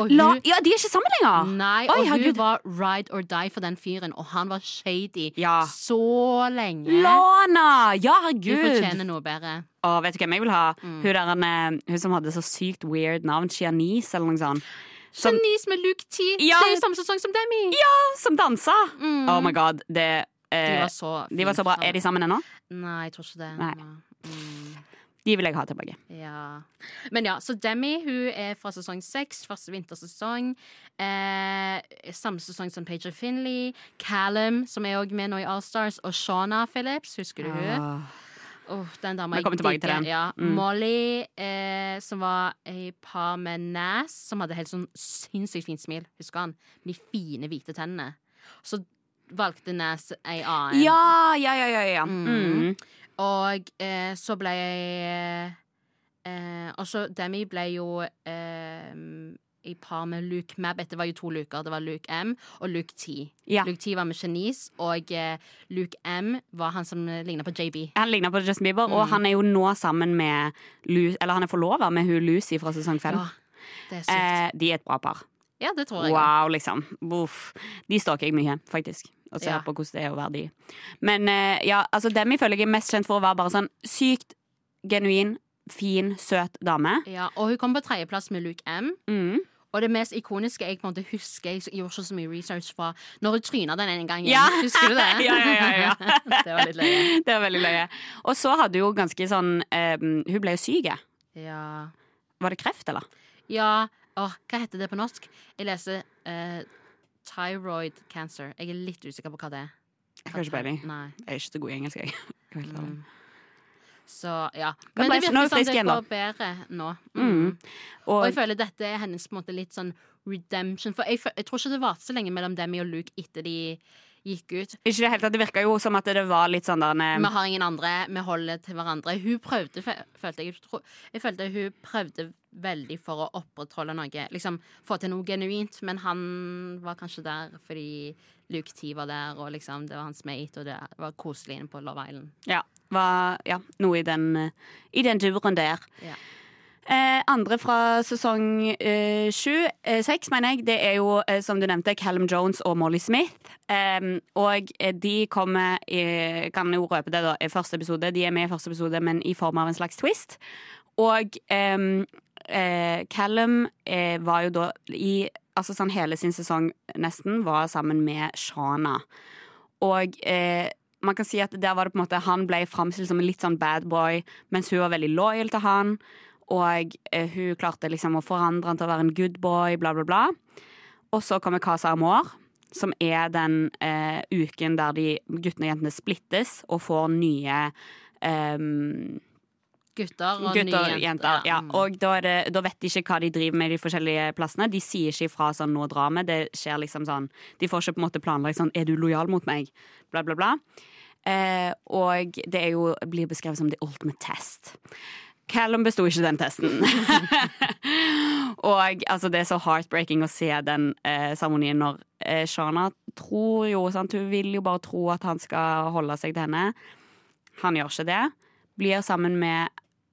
glassøye. Ja, de er ikke sammen lenger! nei, Oi, og hun Gud. var ride or die for den fyren, og han var shady Ja. så lenge. Lana! Ja, Hun fortjener noe bedre. Å, vet du hvem jeg vil ha? Mm. Hun, der, han, hun som hadde så sykt weird navn. Chianise, eller noe sånt. Som, Janice med Luke T. Ja. Det er jo samme sesong som Demi. Ja, som dansa! Mm. Oh my god. Det, De eh, var så de var så bra. Er de sammen ennå? Nei, jeg tror ikke det. Nei. Mm. De vil jeg ha tilbake. Ja. Men ja, så Demi hun er fra sesong seks, første vintersesong. Eh, samme sesong som Pager Finley. Callum, som er også med nå i Allstars. Og Shauna Phillips, husker du hun? Åh. Oh, den dama jeg digger. Ja. Mm. Molly, eh, som var i par med Nas, som hadde helt sånn sinnssykt fint smil. Husker han? Med de fine, hvite tennene. Så valgte Nas ei annen. Ja, ja, ja, ja. ja. Mm. Mm. Og eh, så ble eh, Og så Demi ble jo eh, i par med Luke Mab. Det var jo to Luker. Det var Luke M og Luke T. Ja. Luke T var med Janice, og eh, Luke M var han som ligna på JB. Han ligna på Justin Bieber, og Mm. han er jo nå sammen med Lu Eller han er forlova med hun Lucy fra sesong fem. Ja, det er sykt. eh, de er et bra par. ja, det tror jeg. Wow, liksom. Uff. De stalker jeg mye, faktisk. Og ser Ja. på hvordan det er å være de. Men eh, ja, altså Demi føler jeg er mest kjent for å være bare sånn sykt genuin, fin, søt dame. Ja, og hun kom på tredjeplass med Luke M. Mm. Og det mest ikoniske jeg på en måte husker Jeg gjorde ikke så mye research fra når hun tryna den ene gangen. Ja. Husker du det? Ja, ja, ja, ja. det var litt løye. Det var veldig løye. Og så hadde hun ganske sånn um, Hun ble jo syk. Ja. Var det kreft, eller? ja. Åh, hva heter det på norsk? Jeg leser eh, thyroid cancer. Jeg er litt usikker på hva det er. Jeg har ikke peiling. Jeg er ikke så god i engelsk, jeg. Mm. Så ja. Men det er virker som det går bedre nå. Mm. Mm. Og Og jeg føler dette er hennes måte litt sånn redemption. For jeg, jeg tror ikke det varte så lenge mellom Demi og Luke etter de gikk ut. ikke det helt det virka jo som at det var litt sånn der Vi eh, har ingen andre, vi holder til hverandre. Hun prøvde, følte jeg, jeg følte hun prøvde veldig for å opprettholde noe. Liksom få til noe genuint, men han var kanskje der fordi Luke T var der, og liksom det var hans mate, og det var koselig inne på Love Island. Ja, var, ja noe i den, eh, i den duren der. Ja. Eh, andre fra sesong eh, sju, eh, seks, mener jeg, det er jo, eh, som du nevnte, Callum Jones og Molly Smith. Eh, og eh, de kommer i, kan jo røpe det da, i første episode. De er med i første episode, men i form av en slags twist. Og eh, eh, Callum eh, var jo da i altså sånn hele sin sesong nesten var sammen med Shana. Og eh, man kan si at der var det på en måte han ble framstilt som en litt sånn bad boy, mens hun var veldig loyal til han. Og eh, hun klarte liksom å forandre han til å være en good boy, bla, bla, bla. Og så kommer Casa Amor, som er den eh, uken der de guttene og jentene splittes og får nye eh, Gutter og Gutter nye jenter. Ja. Mm. Og da, det, da vet de ikke hva de driver med i de forskjellige plassene. De sier ikke ifra sånn 'nå drar vi'. Det skjer liksom sånn De får ikke på en måte planlagt sånn 'er du lojal mot meg?' Bla, bla, bla. Eh, og det jo, blir beskrevet som the ultimate test. Callum besto ikke den testen. og altså, det er så heartbreaking å se den eh, når eh, Shana tror jo sant, Hun vil jo bare tro at han skal holde seg til henne. Han gjør ikke det. Blir sammen med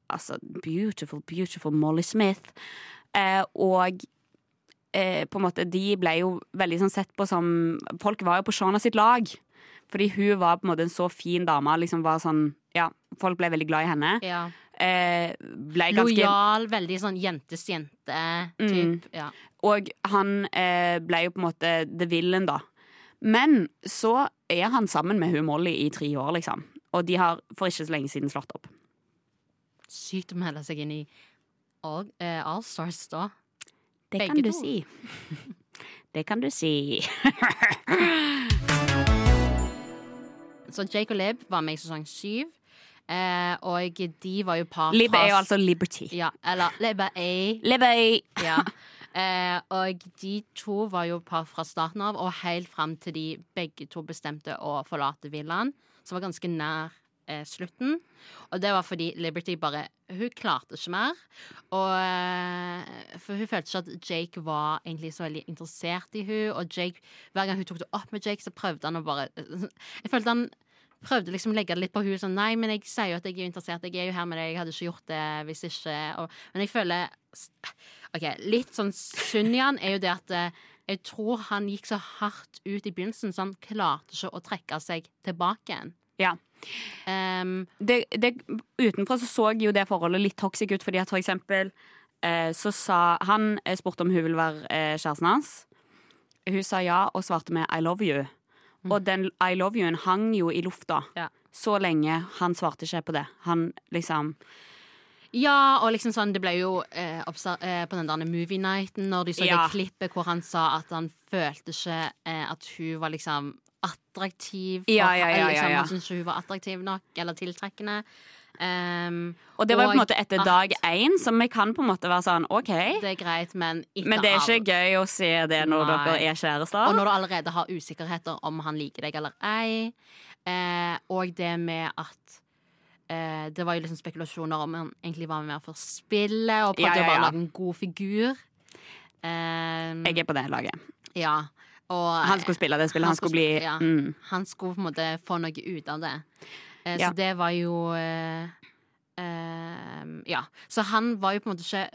altså, beautiful, beautiful Molly Smith. Eh, og eh, på en måte, de ble jo veldig sånn sett på som Folk var jo på Shana sitt lag. Fordi hun var på en måte en så fin dame. Liksom var sånn, ja, folk ble veldig glad i henne. Ja. Eh, ble ganske Lojal, veldig sånn jentes jente Mm. Ja. Og han eh, ble jo på en måte the villain, da. Men så er han sammen med hun Molly i tre år, liksom. Og de har for ikke så lenge siden slått opp. Sykt å melde seg inn i All, eh, All Stars da. Det Begge kan du to. si. Det kan du si. Så Jake og Lib var med i sesong syv. Eh, og de var jo par Lib er jo altså Liberty. Ja, eller Lib er A. Ja. Eh, og de to var jo par fra starten av, og helt fram til de begge to bestemte å forlate villaen. Som var ganske nær eh, slutten. Og det var fordi Liberty bare Hun klarte ikke mer. Og eh, For hun følte ikke at Jake var egentlig så veldig interessert i hun Og Jake, hver gang hun tok det opp med Jake, så prøvde han å bare Jeg følte han prøvde liksom å legge det litt på henne. sånn Nei, men jeg sier jo at jeg er interessert. Jeg er jo her med deg. Jeg hadde ikke gjort det hvis ikke. Og, men jeg føler OK, litt sånn synd i han er jo det at eh, jeg tror han gikk så hardt ut i begynnelsen, så han klarte ikke å trekke seg tilbake igjen. Ja. Um, det, det, utenfra så så jo det forholdet litt toxic ut, fordi at for eksempel eh, så sa Han eh, spurte om hun ville være eh, kjæresten hans. Hun sa ja og svarte med 'I love you'. Og den 'I love you'-en hang jo i lufta Ja. så lenge. Han svarte ikke på det. Han liksom ja, og liksom sånn, det ble jo eh, eh, på den der movie nighten, når de så Ja. det klippet hvor han sa at han følte ikke eh, at hun var liksom attraktiv. For, Ja, ja, ja, ja, ja, liksom. Han syntes ikke hun var attraktiv nok, eller tiltrekkende. Ehm, Og det var jo på en måte etter dag én, som vi kan på en måte være sånn OK. det er greit, men Men det er ikke gøy å se det når Nei. dere er kjærester. Og når du allerede har usikkerheter om han liker deg eller ei. Eh, og det med at eh, Det var jo liksom spekulasjoner om han egentlig var med for spillet og prøvde Ja, ja, å bare lage en god figur. Eh, Jeg er på det laget. ja. Og Han skulle spille det spillet. Han, skulle bli ja. mm. Han skulle på en måte få noe ut av det. Eh, Ja. Så det var jo eh, eh, Ja. Så han var jo på en måte ikke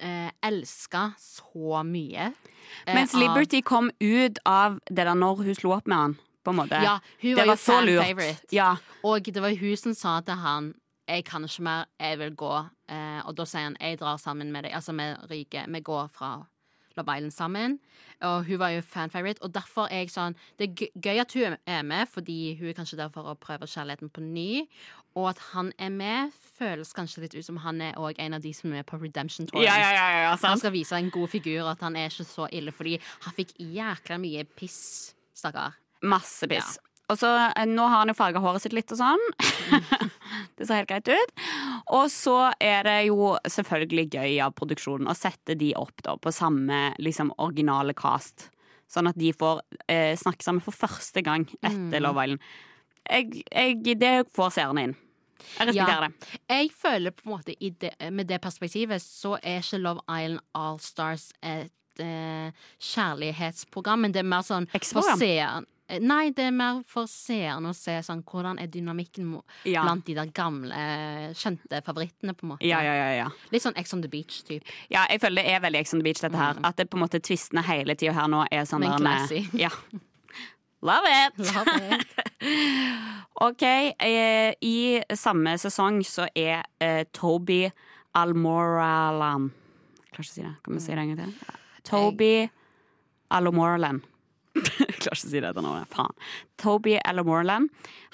eh, elska så mye. eh, Mens av- Liberty kom ut av det der når hun slo opp med han. På en måte. Ja, hun det var, jo fan lurt. favorite. Ja, Og det var hun som sa til han jeg kan ikke mer, jeg vil gå. Eh, og da sier han jeg drar sammen med deg. Altså vi ryker. Vi går fra Love Island sammen. Og hun var jo fan-favorite, og derfor er jeg sånn Det er gøy- at hun er med, fordi hun er kanskje der for å prøve kjærligheten på ny. Og at han er med, føles kanskje litt ut som han er òg en av de som er med på Redemption Tour. Ja, ja, ja, ja, Han skal vise en god figur, at han er ikke så ille, fordi han fikk jækla mye piss, stakkar. Masse piss. Og så eh, Nå har han jo farga håret sitt litt og sånn. det ser helt greit ut. Og så er det jo selvfølgelig gøy av produksjonen å sette de opp da på samme liksom originale cast. Sånn at de får eh, snakke sammen for første gang etter Love Island. Jeg, jeg, det får seerne inn. Jeg respekterer Ja. det. Jeg føler på en måte i det, med det perspektivet så er ikke Love Island All Stars et eh, kjærlighetsprogram, men det er mer sånn for seeren. Eh, Nei, det er mer for seeren å se sånn hvordan er dynamikken Ja. blant de der gamle, eh, kjente favorittene, på en måte. Ja, ja, ja, ja. Litt sånn Ex on the Beach-type. Ja, jeg føler det er veldig Ex on the Beach, dette her. At det på en måte tvistene hele tida her nå er sånn Men der- classy. Ja. Love it! Love it. OK, eh, i samme sesong så er eh, Toby Almoralan klarer ikke å si det. Kan vi si det en gang til? Toby Almoralan. Klarer ikke å si det etter nå. Faen. Toby Almoralan.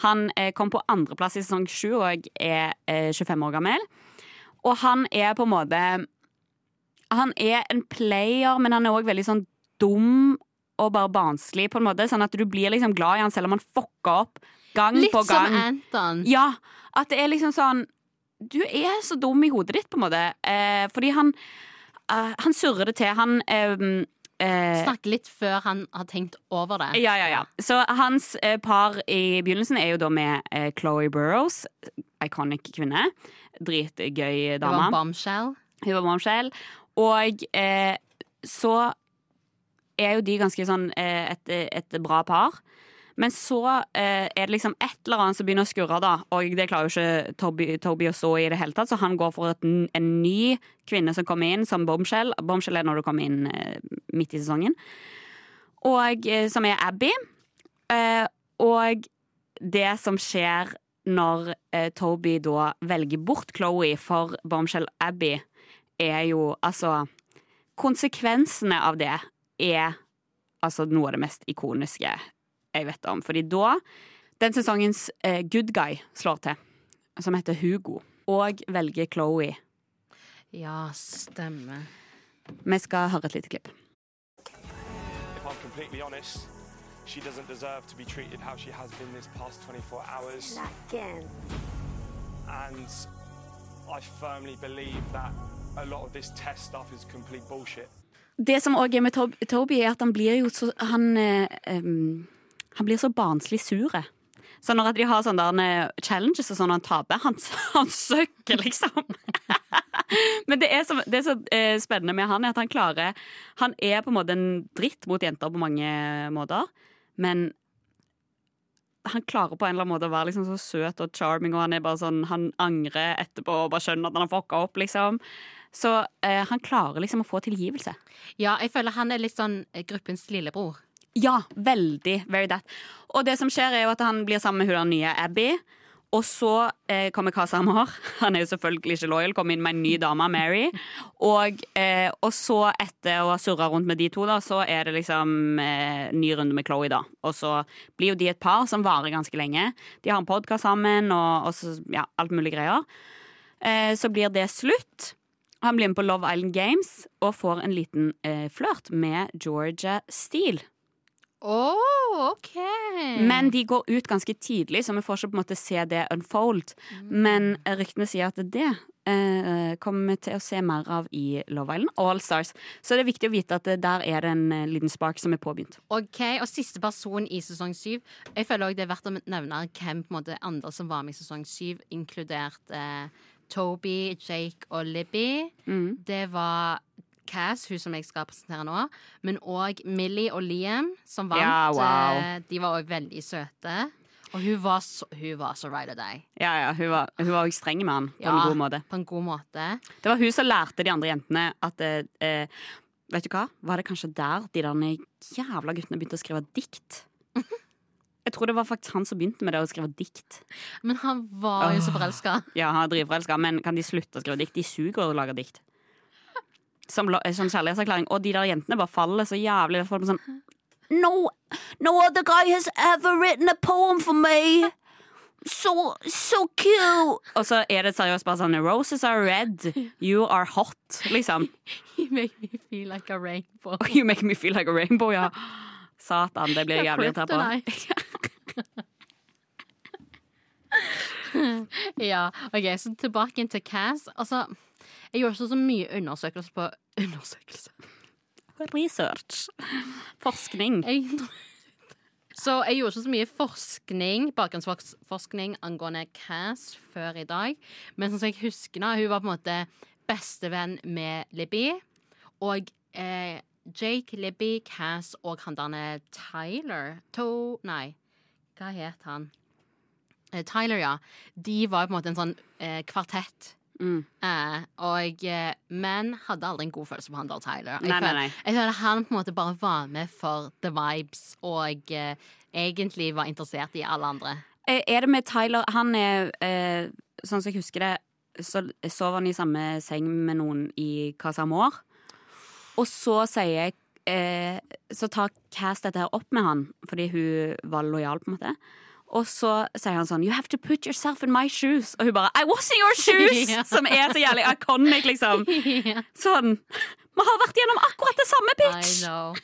Han eh, kom på andreplass i sesong sju og er eh, 25 år gammel. Og han er på en måte Han er en player, men han er òg veldig sånn dum og bare barnslig, på en måte. Sånn at du blir liksom glad i han selv om han fucker opp gang Litt på som. Anton. Ja, at det er liksom sånn Du er så dum i hodet ditt, på en måte. Eh, fordi han Uh, Han surrer det til. Han eh, eh, Snakke litt før han har tenkt over det. ja, ja, ja. Så hans eh, par i begynnelsen er jo da med eh, Chloé Burrows. Iconic kvinne. Dritgøy dame. Hun var bombshell. Hun var bombshell. Og eh, så er jo de ganske sånn eh, et, et bra par. Men så eh, er det liksom et eller annet som begynner å skurre, da. Og det klarer jo ikke Toby, Toby å stå i det hele tatt, så han går for et, en ny kvinne som kommer inn som bombshell. Bombshell er når du kommer inn eh, midt i sesongen. Og eh, som er Abby. Eh, og det som skjer når eh, Toby da velger bort Chloé for Bombshell Abby, er jo altså Konsekvensene av det er altså noe av det mest ikoniske jeg vet om. Fordi da den sesongens eh, good guy slår til, som heter Hugo, og velger Chloé. Ja, stemmer. Vi skal høre et lite klipp. If I'm completely honest, she doesn't deserve to be treated how she has been this past 24 hours. Again. And I firmly believe that a lot of this test stuff is complete bullshit. Det som òg er med Toby, er at han blir jo så Han, eh, em, han blir så barnslig sure. Så når de har sånne eh, challenges og sånn han taper, han, han søker, liksom. Men det er så, det er så eh, spennende med han, er at han klarer Han er på en måte en dritt mot jenter på mange måter, men han klarer på en eller annen måte å være liksom så søt og charming, og han er bare sånn Han angrer etterpå og bare skjønner at han har fucka opp, liksom. Så eh, han klarer liksom å få tilgivelse. Ja, jeg føler han er litt sånn eh, gruppens lillebror. Ja, veldig. Very that. Og det som skjer, er jo at han blir sammen med hun der nye Abby. Og så eh, kommer Kasa Amar. Han er jo selvfølgelig ikke loyal. Kommer inn med en ny dame, Mary. Og, eh, og så, etter å ha surra rundt med de to, da, så er det liksom eh, ny runde med Chloé, da. Og så blir jo de et par som varer ganske lenge. De har en podkast sammen, og, og så, ja, alt mulig greier. Eh, så blir det slutt. Han blir med på Love Island Games og får en liten eh, flørt med Georgia Steele. Å, OK. Men de går ut ganske tidlig, så vi får ikke på en måte se det unfold. Men ryktene sier at det eh, kommer vi til å se mer av i Love Island All Stars. Så det er viktig å vite at der er det en eh, liten spark som er påbegynt. Ok, Og siste person i sesong syv. Jeg føler også det er verdt å nevne hvem på en måte andre som var med i sesong syv, inkludert eh, Toby, Jake og Libby. Mm. Det var Cass, hun som jeg skal presentere nå, men òg Millie og Liam, som vant. Ja, wow. Eh, De var òg veldig søte. Og hun var så, hun var så right of day. Ja, ja, Hun var hun var også streng med han på en god måte. På en god måte. Det var hun som lærte de andre jentene at eh, eh, Vet du hva? Var det kanskje der de der jævla guttene begynte å skrive dikt? Jeg tror det var faktisk han som begynte med det å skrive dikt. Men han var jo så forelska. Ja, han er dritforelska, men kan de slutte å skrive dikt? De suger å lage dikt. Som, lo- som kjærlighetserklæring. Og de der jentene bare faller så jævlig. Folk sånn No, no other guy has ever written a poem for me. So, so cute. Og så er det seriøst bare sånn Roses are red. You are hot. Liksom. You make me feel like a rainbow. You make me feel like a rainbow, ja. Satan, det blir jeg jævlig irritert på. Ja, ok, så tilbake til Cass. Altså, jeg gjør ikke så mye undersøkelser på Undersøkelse? Research. Forskning. Jeg, så jeg gjorde ikke så mye forskning, bakgrunnsforskning angående Cass før i dag. Men sånn som jeg husker nå, hun var på en måte bestevenn med Libby. Og eh, Jake, Libby, Cass og han derne Tyler To Nei, hva het han? Eh, Tyler, ja. De var på en måte en sånn eh, kvartett. Mm. Eh, og eh, Men hadde aldri en god følelse på han der Tyler. Jeg Nei, nei, føler- nei. Jeg føler han på en måte bare var med for the vibes, og eh, egentlig var interessert i alle andre. Eh, Er det med Tyler Han er, eh, sånn som jeg husker det, så sover han i samme seng med noen i Casa Amor. Og så sier jeg eh, Så tar Cass dette her opp med han, fordi hun var lojal, på en måte. Og så sier han sånn You have to put yourself in my shoes. Og hun bare I was in your shoes! Ja. Som er så jævlig iconic, liksom. Sånn. Vi har vært gjennom akkurat det samme, I bitch! know.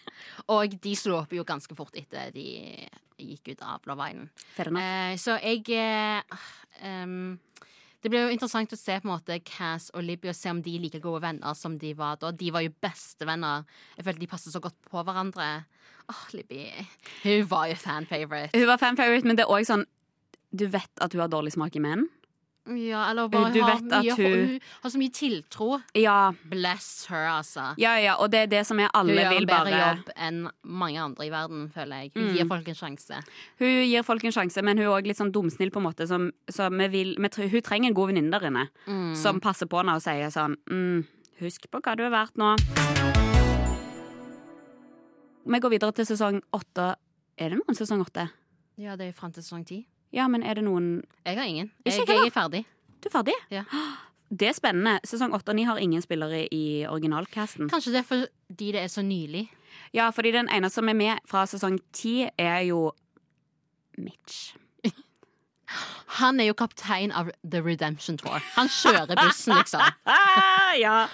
Og de slo opp jo ganske fort etter de gikk ut av Love Island. Eh, så jeg eh, um, Det blir jo interessant å se på en måte Cass og Libby og se om de er like gode venner som de var da. De var jo bestevenner. Jeg følte de passet så godt på hverandre. Åh, Libby. Hun var jo fan favorite. Hun var fan favorite, men det er òg sånn Du vet at hun har dårlig smak i menn? Ja, eller bare Du har, at mye, hun- hun har så mye tiltro. Ja, Bless her, altså. ja, ja, og det er det som er Hun alle gjør vil en bedre bare jobb enn mange andre i verden, føler jeg. Hun Mm. gir folk en sjanse. Hun gir folk en sjanse, men hun er òg litt sånn dumsnill, på en måte. Som, så vi vil, vi, hun trenger en god venninne der inne Mm. som passer på henne og sier sånn mm, Husk på hva du er verdt nå. Vi går videre til sesong åtte. Er det noen sesong åtte? Ja, det er fram til sesong ti. Ja, men er det noen Jeg har ingen. Jeg jeg er ferdig. Du er ferdig? Ja. Det er spennende. Sesong åtte og ni har ingen spillere i originalcasten. Kanskje det er fordi det er så nylig. Ja, fordi den eneste som er med fra sesong ti, er jo Mitch. Han er jo kaptein av The Redemption Tour. Han kjører bussen, liksom. Ja.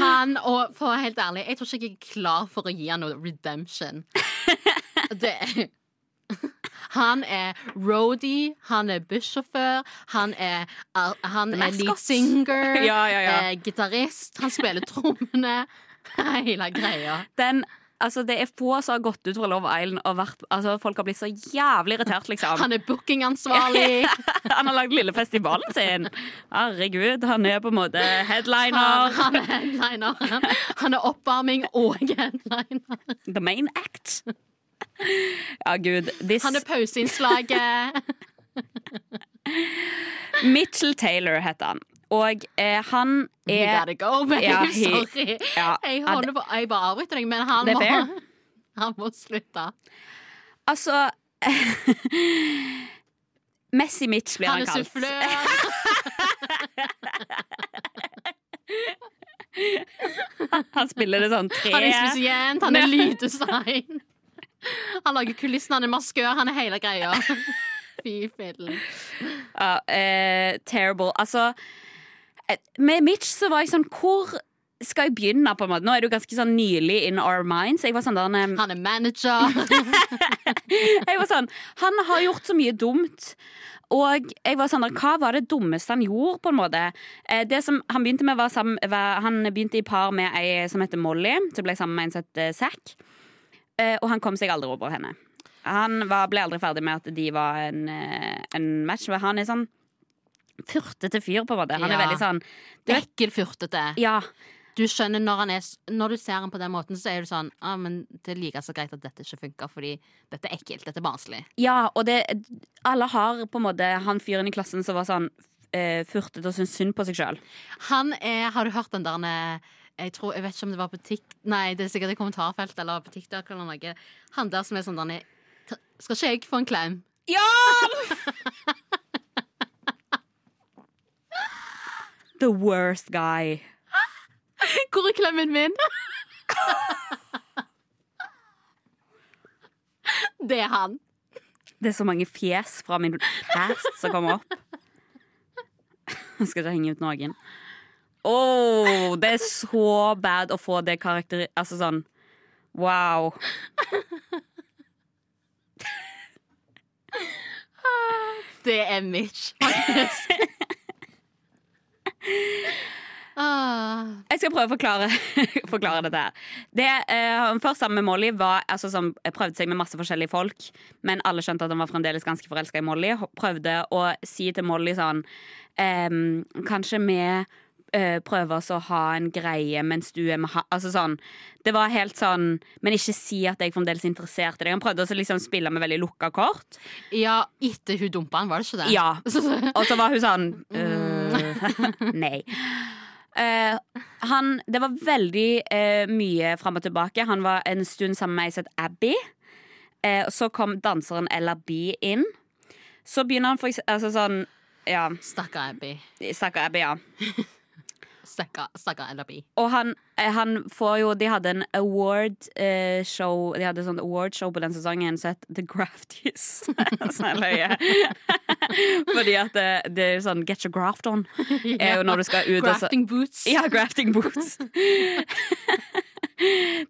Han, og for å være helt ærlig, jeg tror ikke jeg er klar for å gi han noe redemption. Det han er roadie, han er bussjåfør, han er, han er lead singer, Ja, ja, ja. eh, gitarist, han spiller trommene. Hele greia. Den, altså, det er få som har gått ut fra Love Island og vært altså, Folk har blitt så jævlig irritert, liksom. Han er bookingansvarlig. Han har lagd lille festivalen sin. Herregud, han er på en måte headliner. han er headliner. Han, han er oppvarming og headliner. The main act. Ja, gud. This Han er pauseinnslaget. Mitchell Taylor heter han. Og eh, han You We gotta go, babe. Ja, he- Sorry. ja. Jeg, holder på, jeg bare avbryter deg, men han er må, han må slutte. Altså Messi Mitch blir Han han, er kalt. Han spiller det sånn tre Han er spesient, han er lyddesign. Han lager kulissene, han er maskør, han er hele greia. Fy fillen. Ja, eh, terrible. Altså, med Mitch så var jeg sånn Hvor skal jeg begynne? på en måte? Nå er du ganske sånn nylig in our minds. Jeg var sånn der eh, Han er manager. Jeg var sånn Han har gjort så mye dumt. Og jeg var sånn der, Hva var det dummeste han gjorde? på en måte? Eh, det som Han begynte med var, sammen, var Han begynte i par med ei som heter Molly, som ble sammen med en som het Zack. Eh, og han kom seg aldri over henne. Han var, ble aldri ferdig med at de var en, eh, en match. Han er sånn furtete fyr, på en måte. Han er Ja. veldig sånn du vet, Ekkel furtete. Ja. Du skjønner når han er s- Når du ser han på den måten, så er du sånn ah, men det er like så greit at dette ikke funker, fordi dette er ekkelt. Dette er barnslig. Ja, og det Alle har på en måte han fyren i klassen som var sånn eh, furtete og syntes synd på seg sjøl. Han er Har du hørt den der jeg, tror, jeg vet ikke om det var på Tik... Nei, det er sikkert i kommentarfeltet eller på TikTok eller noe. Han der som er sånn der Skal ikke jeg få en klem? Ja! The worst guy. Hvor er klemmen min? Det er han. Det er så mange fjes fra min past som kommer opp. Jeg skal ikke henge ut noen. Åh, det er så bad å få det karakter... Altså sånn Wow. Det er Mitch, faktisk. ah. Jeg skal prøve å forklare, forklare dette her. Det uh, først sammen med Molly var altså, som prøvde seg med masse forskjellige folk, men alle skjønte at han var fremdeles ganske forelska i Molly. Prøvde å si til Molly sånn um, Kanskje vi uh, prøver å ha en greie mens du er med han Altså sånn. Det var helt sånn Men ikke si at jeg fremdeles er interessert i deg. Han prøvde også liksom spille med veldig lukka kort. Ja, etter hun dumpa han, var det ikke det? Ja. Og så var hun sånn øh, Nei. Uh, han, det var veldig uh, mye fram og tilbake. Han var en stund sammen med ei som het Abby. Uh, så kom danseren Ella B inn. Så begynner han for eksempel altså sånn Ja, Stakkar Abby. stakkar Abby, ja. Stakkar LRB. Og han, eh, han får jo De hadde en award-show De hadde sånn award-show på den sesongen som het The Grafties. så jeg løy. Fordi at det, det er sånn Get your graft on. Er jo når du skal ut og så Grafting boots. Ja, grafting boots.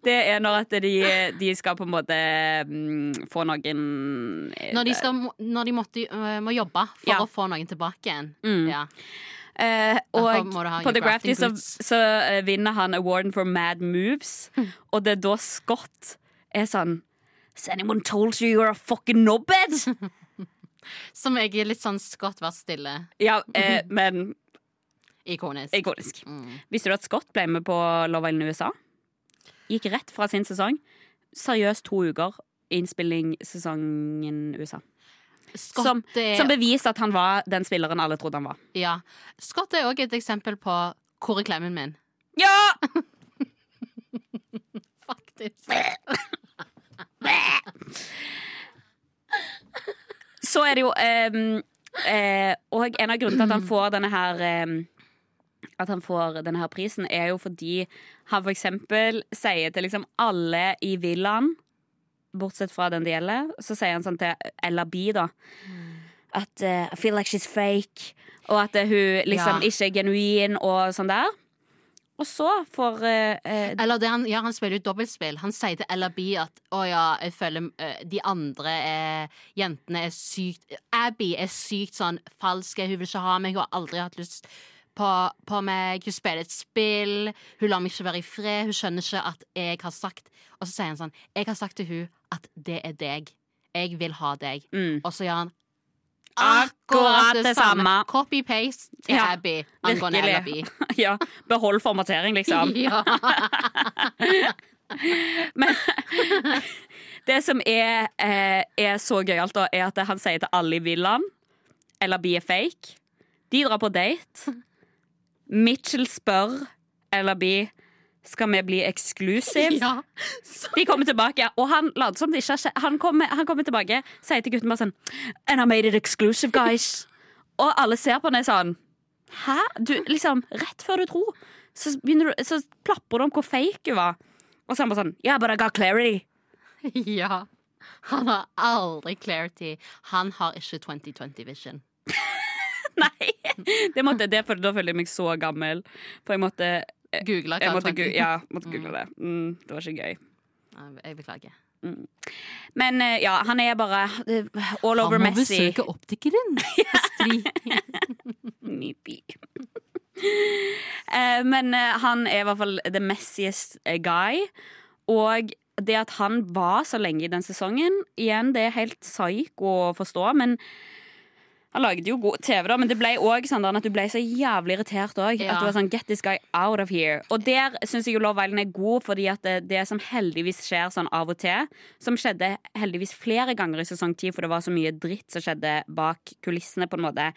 Det er når at de, de skal på en måte mm, få noen Når de, skal, når de måtte, må jobbe for Ja. å få noen tilbake igjen. Mm. Ja. Eh, og på The Grafty så, så eh, vinner han awarden for Mad Moves, og det er da Scott er sånn Has anyone told you you're a fucking knobhead? Som jeg er litt sånn Scott, vær stille. ja, eh, men Ikonisk. ikonisk. Mm. Visste du at Scott ble med på Love Island USA? Gikk rett fra sin sesong. Seriøst to uker. Innspilling sesongen USA. Scott Som, er, som beviser at han var den spilleren alle trodde han var. ja. Scott er òg et eksempel på hvor er klemmen min. Ja! Faktisk. Så er det jo ehm, eh, Og en av grunnene til at han får denne her eh, At han får denne her prisen, er jo fordi han for eksempel sier til liksom alle i villaen, bortsett fra den det gjelder, så sier han sånn til Ella B, da, at uh, I feel like she's fake, og at uh, hun liksom Ja. ikke er genuin og sånn der. Og så får eh, Eller det han, ja, han spiller jo dobbeltspill. Han sier til Ella B at å ja, jeg føler de andre jentene er sykt Abby er sykt sånn falsk. Hun vil ikke ha meg, hun har aldri hatt lyst på, på meg. Hun spiller et spill. Hun lar meg ikke være i fred. Hun skjønner ikke at jeg har sagt Og så sier han sånn Jeg har sagt til hun at det er deg. Jeg vil ha deg. mm, Og så gjør han Akkurat det samme. Copy-paste til Ja, Abby angående Abby. Ja, behold formatering, liksom. Ja. Men det som er, eh, er så gøyalt, da, er at han sier til alle i villaen Eller be er fake. De drar på date. Mitchell spør Eller B skal vi bli exclusive. ja. De kommer tilbake, og han later som det ikke har skjedd. Han kommer, han kommer tilbake, sier til gutten bare sånn And I made it exclusive, guys. og alle ser på henne sånn Hæ? Du, liksom, rett før du tror, så, du, så plapper du om hvor fake hun var. Og så er han bare sånn Yeah, but I got clarity. Ja. Han har aldri clarity. Han har ikke 2020 vision. Nei! Det måtte, det, for, da føler jeg meg så gammel. For jeg måtte, Google jeg måtte, ja, måtte google det. Mm, det var ikke gøy. Jeg beklager. Men eh, ja, han er bare eh, all over Messi. optikeren. Nipi. Eh, Men eh, han er i hvert fall the messiest eh, guy. Og det at han var så lenge i den sesongen, igjen, det er helt psyk å forstå. Men han lagde jo god TV, da, men det ble òg sånn at du ble så jævlig irritert òg. Ja. At du var sånn Get this guy out of here. Og der syns jeg jo Love Island er god, fordi at det, det som heldigvis skjer sånn av og til, som skjedde heldigvis flere ganger i sesong ti, for det var så mye dritt som skjedde bak kulissene, på en måte,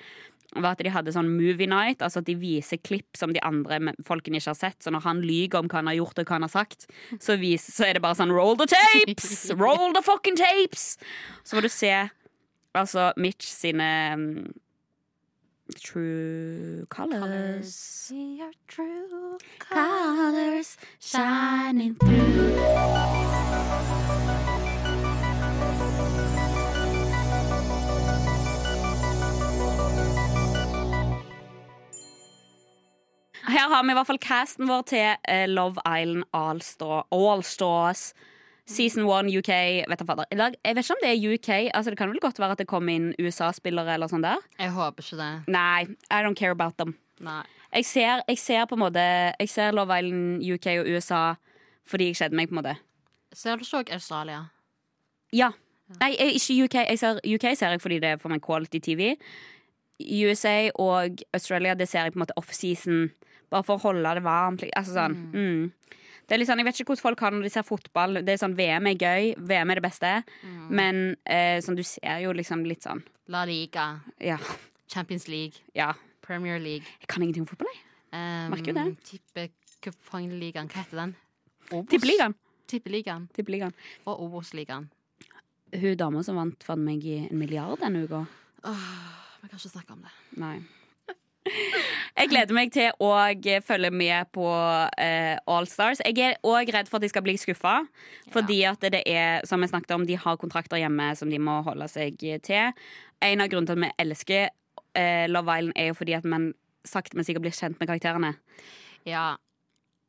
var at de hadde sånn movie night. Altså at de viser klipp som de andre folkene ikke har sett. Så når han lyver om hva han har gjort og hva han har sagt, så, viser, så er det bare sånn roll the tapes! Roll the fucking tapes! Så får du se altså Mitch sine um, True colors. True Colors shining through. Her har vi i hvert fall casten vår til eh, Love Island Allstar- Allstars. Season 1 UK. Vet jeg, fader. Eller, jeg vet ikke om det er UK. Altså, det kan vel godt være at det kom inn USA-spillere eller sånn der. Jeg håper ikke det. Nei, I don't care about them. Jeg ser, jeg ser på en måte Jeg ser Love Island UK og USA fordi jeg kjeder meg, på en måte. Ser du ikke også Australia? Ja. Nei, jeg, ikke UK. Jeg ser, UK ser jeg fordi det er for meg quality TV. USA og Australia det ser jeg på en måte off-season. Bare for å holde det varmt. Altså sånn. Mm. Det er litt sånn, Jeg vet ikke hvordan folk har når de ser fotball. Det er sånn, VM er gøy, VM er det beste. Men eh, sånn, du ser jo liksom litt sånn La Liga, Ja. Champions League, ja. Premier League. Jeg kan ingenting om fotball, jeg. Um, Merker jo det. Tippecupfinaligaen. Hva heter den? Tippeligaen. Tippeligaen. Tippeligaen. Og Obos-ligaen. Hun dama som vant fant meg i en milliard denne uka. Vi kan ikke snakke om det. Nei. Jeg gleder meg til å følge med på eh, Allstars. Jeg er òg redd for at de skal bli skuffa. Fordi at det er, som jeg snakket om, de har kontrakter hjemme som de må holde seg til. En av grunnene til at vi elsker eh, Love Island, er jo fordi at man sakte, men sikkert blir kjent med karakterene. Ja.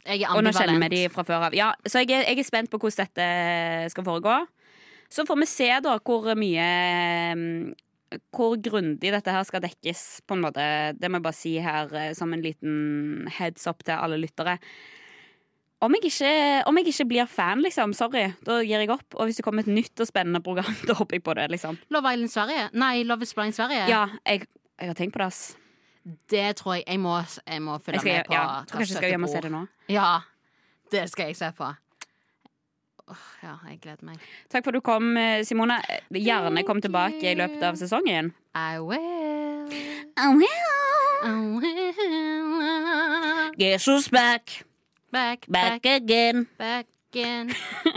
Jeg er Og nå kjenner vi de fra før av. Ja, så jeg er, jeg er spent på hvordan dette skal foregå. Så får vi se da hvor mye Hvor grundig dette her skal dekkes, på en måte. Det må jeg bare si her eh, som en liten heads up til alle lyttere. Om jeg, ikke, om jeg ikke blir fan, liksom, sorry, da gir jeg opp. Og hvis det kommer et nytt og spennende program, da hopper jeg på det, liksom. Love Island Sverige? Nei, Love is Blind Sverige. Ja, jeg, jeg har tenkt på det, ass. Det tror jeg jeg må, jeg må følge Jeg skal, med på. ja, tror kanskje jeg skal hjem og se det nå. Ja, det skal jeg se på. Åh, ja, jeg gleder meg. Takk for at du kom, eh, Simone. Gjerne kom tilbake i løpet av sesongen. I will. I will. I will. Who's back? Back, Back back, again. back again.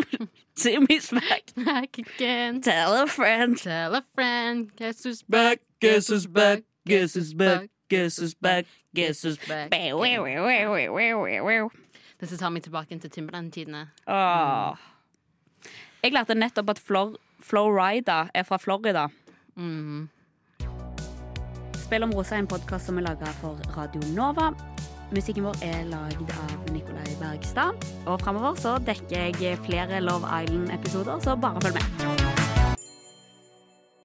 Timmy's back. Back again. Tell a friend. Tell a friend. Guess who's Back, back? guess who's back? Guess who's back? Guess who's back? Guess who's back? Guess who's back. Dette tar meg tilbake inn til Timberland-tidene. Åh. Jeg lærte nettopp at Flor Florida er fra Florida. Mm. Spill om rosa er en podkast som er laga for Radio Nova. Musikken vår er lagd av Nikolai Bergstad. Og framover så dekker jeg flere Love Island-episoder, så bare følg med.